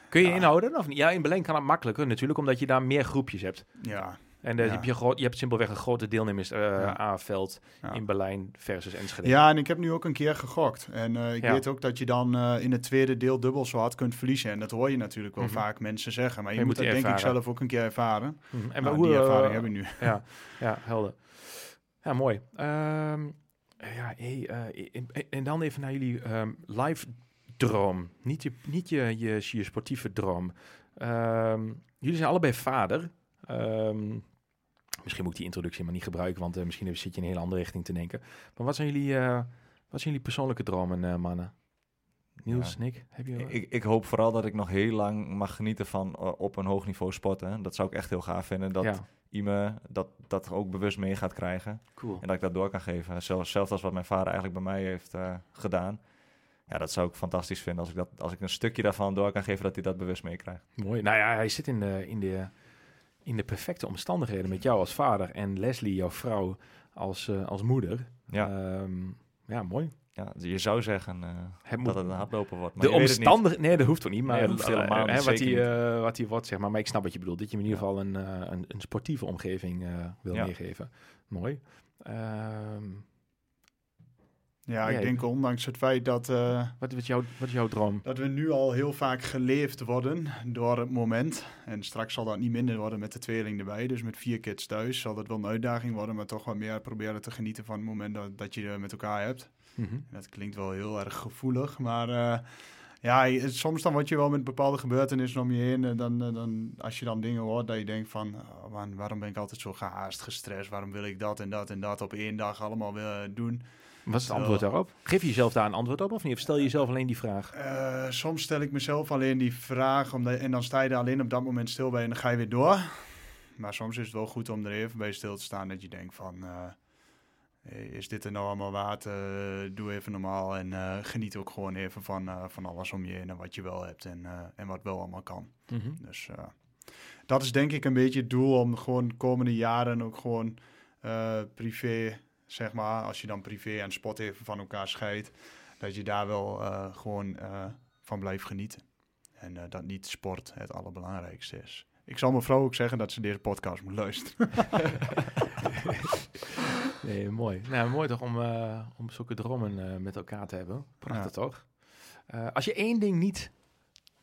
Kun je Ja. inhouden? Of niet? Ja, in Berlijn kan het makkelijker natuurlijk, omdat je daar meer groepjes hebt. Ja, En dan Ja. heb je, je hebt simpelweg een grote deelnemers eh Ja. In Berlijn versus Enschede. ja, en ik heb nu ook een keer gegokt. En eh, ik Ja. weet ook dat je dan eh, in het tweede deel dubbel zo hard kunt verliezen. En dat hoor je natuurlijk wel Mhm. vaak mensen zeggen. Maar je, Je moet moet dat denk ik zelf ook een keer ervaren. Mhm. En Nou, hoe, die eh, ervaring heb ik nu. Ja, ja, helder. Ja, mooi. Ehm, ja, hey, eh, en, en dan even naar jullie ehm, live droom. Niet je, niet je, je, je sportieve droom. Ehm, jullie zijn allebei vader. Misschien moet ik die introductie maar niet gebruiken, want eh, misschien zit je in een hele andere richting te denken. Maar wat zijn jullie, eh, wat zijn jullie persoonlijke dromen, eh, mannen? Niels, Ja. Nick, heb je... Ik, ik hoop vooral dat ik nog heel lang mag genieten van op een hoog niveau sporten. Dat zou ik echt heel gaaf vinden. Dat ja, Ime dat, dat ook bewust mee gaat krijgen. cool. En dat ik dat door kan geven. Zelfs, zelfs als wat mijn vader eigenlijk bij mij heeft gedaan. Ja, dat zou ik fantastisch vinden als ik, dat, als ik een stukje daarvan door kan geven dat hij dat bewust meekrijgt. Mooi. Nou ja, hij zit in de, in de, in de perfecte omstandigheden met jou als vader en Leslie, jouw vrouw, als, eh, als moeder. Ja, Ehm, ja, mooi. ja je zou zeggen eh, Het moet, dat het een hardloper wordt. Maar de omstandigheden, nee, dat hoeft toch niet, maar Nee, hoeft eh, helemaal niet, wat, hij, wat hij wordt, zeg maar. Maar ik snap wat je bedoelt, dat je hem in ieder geval een, een, een sportieve omgeving wil Ja. meegeven. Mooi. Ehm, Ja, ik denk ondanks het feit dat... eh, wat, is jouw, wat is jouw droom? Dat we nu al heel vaak geleefd worden door het moment. En straks zal dat niet minder worden met de tweeling erbij. Dus met vier kids thuis zal dat wel een uitdaging worden. Maar toch wat meer proberen te genieten van het moment dat, dat je er met elkaar hebt. Mhm. Dat klinkt wel heel erg gevoelig. Maar eh, ja, soms dan word je wel met bepaalde gebeurtenissen om je heen. En dan, eh, dan, als je dan dingen hoort dat je denkt van... oh man, waarom ben ik altijd zo gehaast, gestrest? Waarom wil ik dat en dat en dat op één dag allemaal willen doen? Wat is het antwoord daarop? Geef je jezelf daar een antwoord op of niet? Of stel je jezelf alleen die vraag? Eh, soms stel ik mezelf alleen die vraag omdat, en dan sta je er alleen op dat moment stil bij en dan ga je weer door. Maar soms is het wel goed om er even bij stil te staan dat je denkt van, eh, is dit er nou allemaal waard? Eh, doe even normaal en geniet ook gewoon even van, van alles om je heen en wat je wel hebt en, en wat wel allemaal kan. Mhm. Dus dat is denk ik een beetje het doel om gewoon de komende jaren ook gewoon privé, zeg maar, als je dan privé en sport even van elkaar scheidt, dat je daar wel eh, gewoon eh, van blijft genieten. En eh, dat niet sport het allerbelangrijkste is. Ik zal mijn vrouw ook zeggen dat ze deze podcast moet luisteren. Nee, mooi. Nou, mooi toch om, eh, om zulke dromen eh, met elkaar te hebben. Prachtig Ja. toch? Eh, als je één ding niet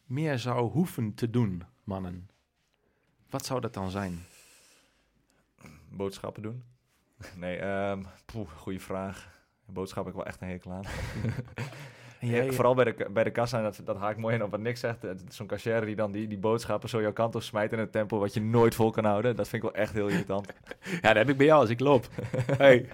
meer zou hoeven te doen, mannen, wat zou dat dan zijn? Boodschappen doen? Nee, ehm poeh, goede vraag. Boodschappen heb ik wel echt een hekel aan. Ja, vooral bij de, bij de kassa, dat, dat haak ik mooi in op wat Nick zegt. Zo'n cashier die dan die, die boodschappen zo jouw kant op smijt in een tempo wat je nooit vol kan houden. Dat vind ik wel echt heel irritant. ja, dat heb ik bij jou als ik loop. hey,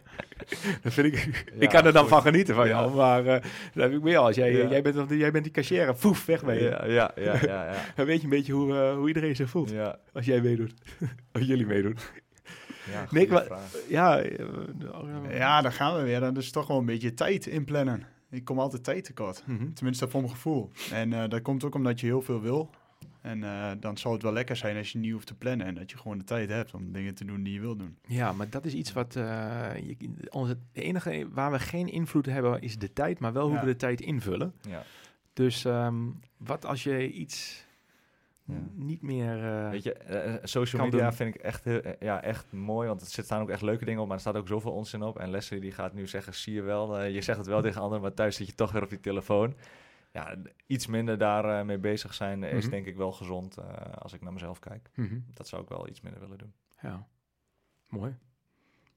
dat vind ik. ik kan er dan goed. van genieten van Ja. jou, maar eh, dat heb ik bij jou. Als jij, jij, bent, jij bent die cashier, poef, weg je. Ja, ja, ja, ja. ja. Dan weet je een beetje hoe, eh, hoe iedereen zich voelt als jij meedoet. als jullie meedoen. Ja Nick, wa-. Ja, eh, oh, ja, daar gaan we weer. Dat is toch wel een beetje tijd inplannen. Ik kom altijd tijd tekort. Mhm. Tenminste, voor mijn gevoel. En eh, dat komt ook omdat je heel veel wil. En eh, dan zou het wel lekker zijn als je niet hoeft te plannen. En dat je gewoon de tijd hebt om dingen te doen die je wil doen. Ja, maar dat is iets wat. eh, je, onze, de enige waar we geen invloed hebben is de tijd, maar wel hoe Ja. we de tijd invullen. Ja. Dus ehm, wat als je iets Ja. niet meer... eh, Weet je, eh, eh, social media doen. vind ik echt, heel, ja, echt mooi, want er zit- staan ook echt leuke dingen op, maar er staat ook zoveel onzin op. En Leslie die gaat nu zeggen, zie je wel, je zegt het wel tegen anderen, maar thuis zit je toch weer op je telefoon. Ja, iets minder daarmee mee bezig zijn is Mhm. denk ik wel gezond eh, als ik naar mezelf kijk. mhm. Dat zou ik wel iets minder willen doen. Ja, mooi.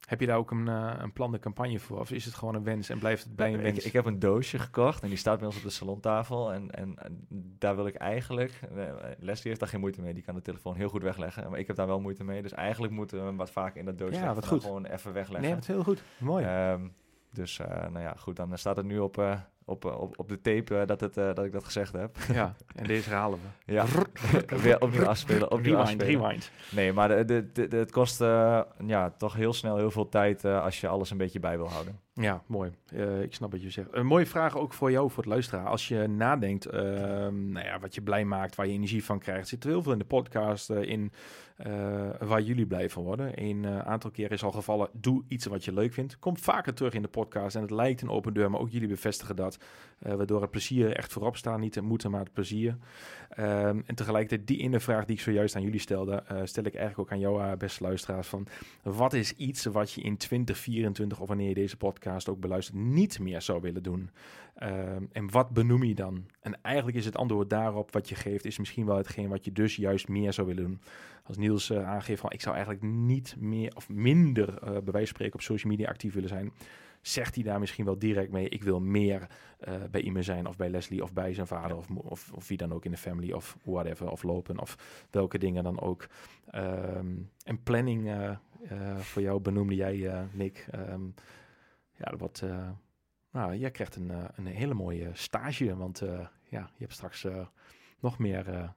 Heb je daar ook een, eh, een plan, de campagne voor? Of is het gewoon een wens en blijft het bij een ik, wens? ik heb een doosje gekocht en die staat bij ons op de salontafel. En, en, en daar wil ik eigenlijk... eh, Leslie heeft daar geen moeite mee, die kan de telefoon heel goed wegleggen. Maar ik heb daar wel moeite mee, dus eigenlijk moeten we hem wat vaker in dat doosje Ja, wat goed. gewoon even wegleggen. nee, het is heel goed. Mooi. Ehm, dus eh, nou ja, goed, dan staat het nu op, op, eh, op, op de tape eh, dat, het, eh, dat ik dat gezegd heb. ja, en deze herhalen we. Ja, weer opnieuw afspelen, opnieuw Rewind, afspelen. rewind. Nee, maar de, de, de, de- het kost ja, toch heel snel heel veel tijd als je alles een beetje bij wil houden. Ja, mooi. Ik snap wat je zegt. Een mooie vraag ook voor jou, voor het luisteraar. Als je nadenkt, ehm, nou ja, wat je blij maakt, waar je energie van krijgt, zit er heel veel in de podcast in eh, waar jullie blij van worden. Een eh, aantal keer is al gevallen, doe iets wat je leuk vindt. Komt vaker terug in de podcast en het lijkt een open deur, maar ook jullie bevestigen dat. eh, waardoor het plezier echt voorop staat, niet het moeten, maar het plezier. Ehm, en tegelijkertijd, die ene vraag die ik zojuist aan jullie stelde, stel ik eigenlijk ook aan jou, beste luisteraars, van wat is iets wat je in 2024 of wanneer je deze podcast ook beluistert niet meer zou willen doen? Ehm, en wat benoem je dan? En eigenlijk is het antwoord daarop wat je geeft, is misschien wel hetgeen wat je dus juist meer zou willen doen. Als Niels eh, aangeeft van ik zou eigenlijk niet meer of minder eh bij wijze van spreken op social media actief willen zijn, zegt hij daar misschien wel direct mee, ik wil meer eh, bij iemand zijn of bij Leslie of bij zijn vader of, of, of wie dan ook in de family of whatever, of lopen of welke dingen dan ook. Ehm, en planning voor jou benoemde jij, Nick. Ehm, ja, eh, nou, jij krijgt een, eh, een hele mooie stage, want eh, ja, je hebt straks eh, nog meer eh,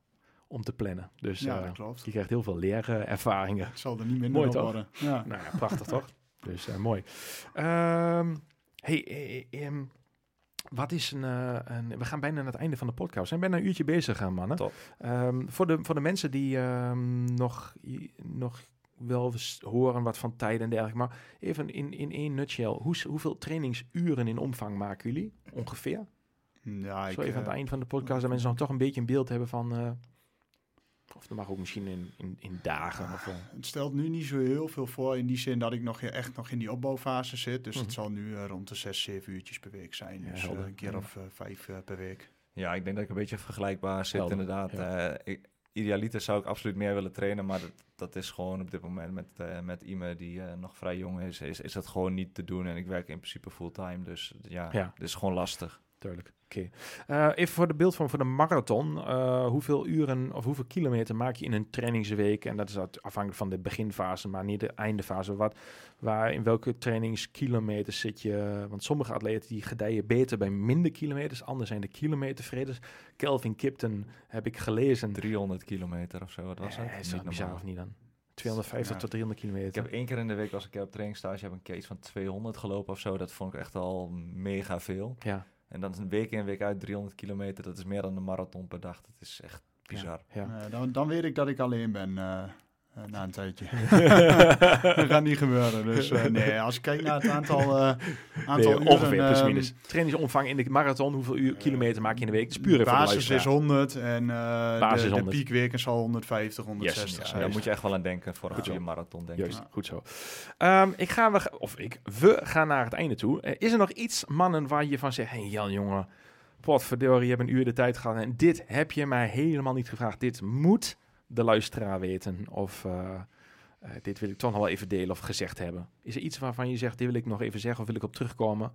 om te plannen. Dus Ja, eh, je krijgt heel veel leerervaringen. Ik zal er niet minder Mooi, op worden. Ja. Nou ja, prachtig toch? Dus eh, mooi. Ehm, hey, eh, ehm, wat is een, eh, een... We gaan bijna naar het einde van de podcast. We zijn bijna een uurtje bezig, gaan mannen. Top. Ehm, voor, de, voor de mensen die ehm, nog, nog wel horen wat van tijd en dergelijke. Maar even in, in één nutshell. Hoe, hoeveel trainingsuren in omvang maken jullie? Ongeveer? Ja, ik, Zo even aan eh, het eind van de podcast. Dat mensen nog toch een beetje een beeld hebben van... eh, of dat mag ook misschien in, in, in dagen. Of, eh, Het stelt nu niet zo heel veel voor in die zin dat ik nog echt nog in die opbouwfase zit. Dus Mhm. het zal nu eh, rond de 6, 7 uurtjes per week zijn. Ja, dus eh, een keer Ja. of eh, vijf eh, per week. Ja, ik denk dat ik een beetje vergelijkbaar zit Helder, inderdaad. ja. Eh, ik- idealiter zou ik absoluut meer willen trainen, maar dat, dat is gewoon op dit moment met, eh met Ime die eh, nog vrij jong is, is, is dat gewoon niet te doen. En ik werk in principe fulltime, dus ja, Ja. het is gewoon lastig. Duidelijk. Oké. Eh, even voor de beeldvorm voor de marathon. Eh, hoeveel uren of hoeveel kilometer maak je in een trainingsweek? En dat is afhankelijk van de beginfase, maar niet de eindefase. Wat, waar, in welke trainingskilometers zit je? Want sommige atleten die gedijen beter bij minder kilometers. Anderen zijn de kilometervreders. Kelvin Kipton heb ik gelezen. 300 kilometer of zo, wat was Eh, het? is dat bizar normaal. of niet dan? 250 Ja. tot 300 kilometer. Ik heb één keer in de week als ik op trainingsstage heb een iets van 200 gelopen of zo. Dat vond ik echt al mega veel. ja, En dan is een week in week uit 300 kilometer. Dat is meer dan een marathon per dag. Dat is echt bizar. ja. Dan, dan weet ik dat ik alleen ben eh, eh, na een tijdje. dat gaat niet gebeuren. Dus eh, nee, als ik kijk naar het aantal, eh aantal Nee, uren... ongeveer, plus ehm, minus. Trainingsomvang in de marathon, hoeveel uur, kilometer maak je in de week? Het is puur even voor de Basis is luisteraar. 100 en eh, Basis de, de 100. piekweken zal 150, 160 Yes, Ja, zijn. daar moet je echt wel aan denken voor een goede marathon, denk Juist, ik. goed zo. Ehm, ik ga, we, of ik, we gaan naar het einde toe. Is er nog iets, mannen, waar je van zegt... Hé hey Jan, jongen, potverdorie, je hebt een uur de tijd gehad... en dit heb je mij helemaal niet gevraagd. Dit moet de luisteraar weten. Of eh, eh, dit wil ik toch nog wel even delen of gezegd hebben. Is er iets waarvan je zegt, dit wil ik nog even zeggen... of wil ik op terugkomen?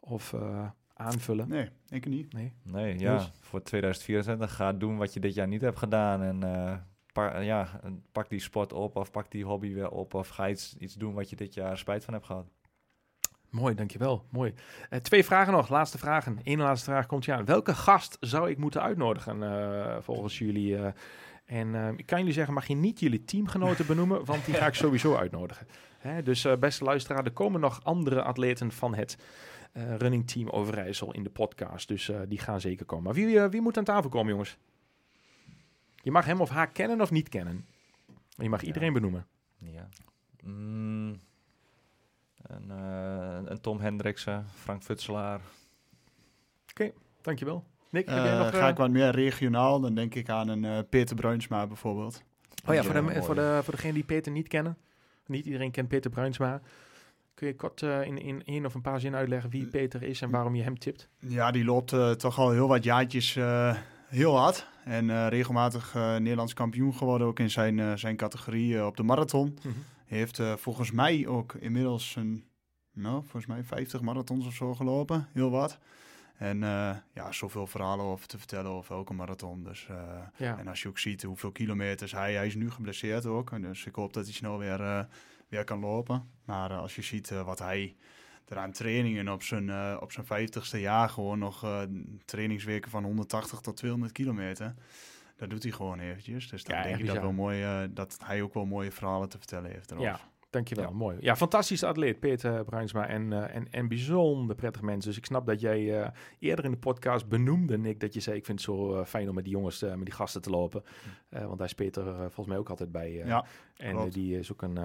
Of eh, aanvullen? Nee, ik niet. Nee? Nee, ja, Niels? voor 2024 ga doen wat je dit jaar niet hebt gedaan. En eh, pa- ja, pak die sport op of pak die hobby weer op. Of ga iets, iets doen wat je dit jaar spijt van hebt gehad. Mooi, dankjewel. Mooi. Eh, twee vragen nog, laatste vragen. Eén laatste vraag komt ja. Welke gast zou ik moeten uitnodigen eh, volgens jullie? eh? En eh, ik kan jullie zeggen, mag je niet jullie teamgenoten benoemen, want die ga ik sowieso uitnodigen. Hè, dus eh, beste luisteraar, er komen nog andere atleten van het eh, running team Overijssel in de podcast. Dus eh, die gaan zeker komen. Maar wie, wie moet aan tafel komen, jongens? Je mag hem of haar kennen of niet kennen. Je mag Ja. iedereen benoemen. Ja. Mm, een, eh, een Tom Hendriksen, Frank Futselaar. Dankjewel. Nick, heb jij Eh, nog... ga eh, ik wat meer regionaal, dan denk ik aan een eh, Peter Bruinsma bijvoorbeeld. Oh ja, voor, de, eh, voor, de, voor degenen die Peter niet kennen. Niet iedereen kent Peter Bruinsma. Kun je kort eh, in, in één of een paar zinnen uitleggen wie Peter is en waarom je hem tipt? Ja, die loopt eh, toch al heel wat jaartjes eh, heel hard. En eh, regelmatig eh, Nederlands kampioen geworden, ook in zijn, eh, zijn categorie eh, op de marathon. Heeft eh, volgens mij ook inmiddels een, nou, volgens mij 50 marathons of zo gelopen. Heel wat. En eh, ja, zoveel verhalen over te vertellen over elke marathon. Dus, eh, Ja. En als je ook ziet hoeveel kilometers hij, hij is nu geblesseerd ook. Dus ik hoop dat hij snel weer, eh, weer kan lopen. Maar als je ziet wat hij er aan trainingen op zijn, op zijn 50ste jaar gewoon nog trainingsweken van 180 tot 200 kilometer. Dat doet hij gewoon eventjes. Dus dan Ja, denk ik dat, wel mooi, dat hij ook wel mooie verhalen te vertellen heeft. erover. Ja, dankjewel. Ja. Mooi. Ja, fantastische atleet, Peter Bruinsma. En, eh, en, en bijzonder prettig mens. Dus ik snap dat jij eh, eerder in de podcast benoemde, Nick, dat je zei: Ik vind het zo eh, fijn om met die jongens, met die gasten te lopen. Eh, want daar is Peter volgens mij ook altijd bij. Ja, en die is ook een,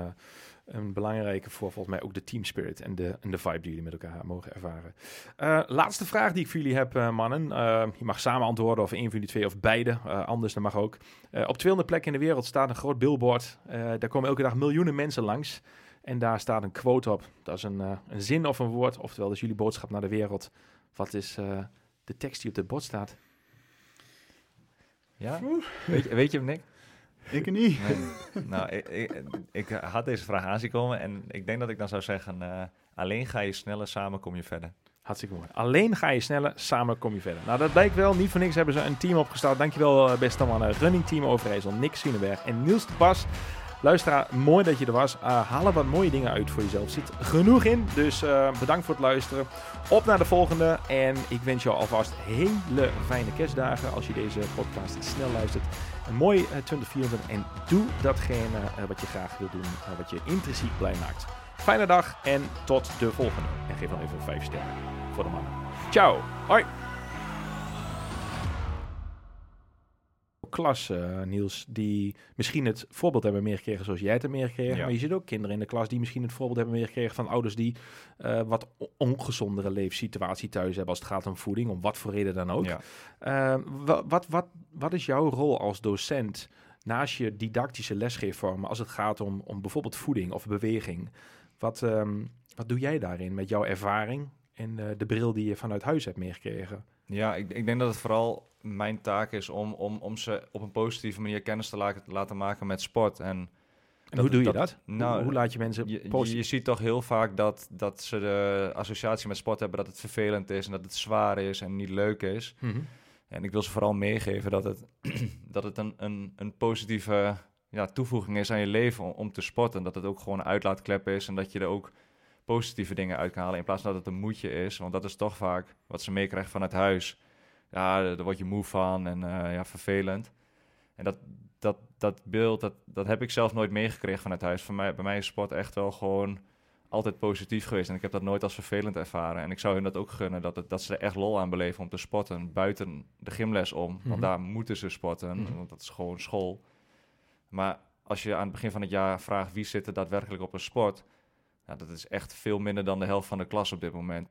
een belangrijke voor volgens mij ook de team spirit en de, en de vibe die jullie met elkaar mogen ervaren. Eh, laatste vraag die ik voor jullie heb, eh, mannen. Eh, je mag samen antwoorden of een van jullie twee of beide. Anders, dat mag ook. Op 200 plekken in de wereld staat een groot billboard. Daar komen elke dag miljoenen mensen langs. En daar staat een quote op. Dat is een, een zin of een woord. Oftewel, dat is jullie boodschap naar de wereld. Wat is de tekst die op het bord staat? Ja? Weet je, weet je hem, Nick? Ik niet. Nee. nou, ik, ik, ik had deze vraag aanzien komen en ik denk dat ik dan zou zeggen... eh, alleen ga je sneller, samen kom je verder. Hartstikke mooi. Alleen ga je sneller, samen kom je verder. Nou, dat blijkt wel. Niet voor niks hebben ze een team opgestart. Dankjewel, eh, beste mannen. Running Team Overijssel, Nick Swienenberg en Niels de Pas. Luisteraar, mooi dat je er was. Uh, haal er wat mooie dingen uit voor jezelf. Zit genoeg in. Dus eh, bedankt voor het luisteren. Op naar de volgende. En ik wens jou alvast hele fijne kerstdagen. Als je deze podcast snel luistert. Een mooi eh, 2024. En doe datgene eh, wat je graag wil doen. eh, wat je intrinsiek blij maakt. Fijne dag en tot de volgende. En geef nog even 5 sterren voor de mannen. Ciao. Hoi. Klas, eh, Niels, die misschien het voorbeeld hebben meegekregen zoals jij het hebt meegekregen. Ja. Maar je ziet ook kinderen in de klas die misschien het voorbeeld hebben meegekregen van ouders die eh, wat ongezondere leefsituatie thuis hebben als het gaat om voeding, om wat voor reden dan ook. Ja. Eh, wa- wat, wat, wat is jouw rol als docent naast je didactische lesgeefvormen als het gaat om, om bijvoorbeeld voeding of beweging? Wat, ehm, wat doe jij daarin met jouw ervaring en de bril die je vanuit huis hebt meegekregen? Ja, ik, ik denk dat het vooral mijn taak is om, om, om ze op een positieve manier kennis te laten, laten maken met sport. En En Dat- hoe doe je dat- dat? nou, hoe, hoe laat je mensen je, je, positief... je ziet toch heel vaak dat, dat ze de associatie met sport hebben dat het vervelend is en dat het zwaar is en niet leuk is. Mhm. En ik wil ze vooral meegeven dat het, dat het een, een, een positieve ja, toevoeging is aan je leven om, om te sporten. Dat het ook gewoon een uitlaatklep is en dat je er ook positieve dingen uit kan halen in plaats van dat het een moedje is. Want dat is toch vaak wat ze meekrijgen vanuit huis. Ja, daar word je moe van en eh, ja, vervelend. En dat, dat, dat beeld, dat, dat heb ik zelf nooit meegekregen vanuit huis. Voor mij, bij mij is sport echt wel gewoon altijd positief geweest. En ik heb dat nooit als vervelend ervaren. En ik zou hun dat ook gunnen, dat, het, dat ze er echt lol aan beleven om te sporten. Buiten de gymles om, Mhm. want daar moeten ze sporten, Mhm. want dat is gewoon school. Maar als je aan het begin van het jaar vraagt wie zit er daadwerkelijk op een sport... Ja, dat is echt veel minder dan de helft van de klas op dit moment.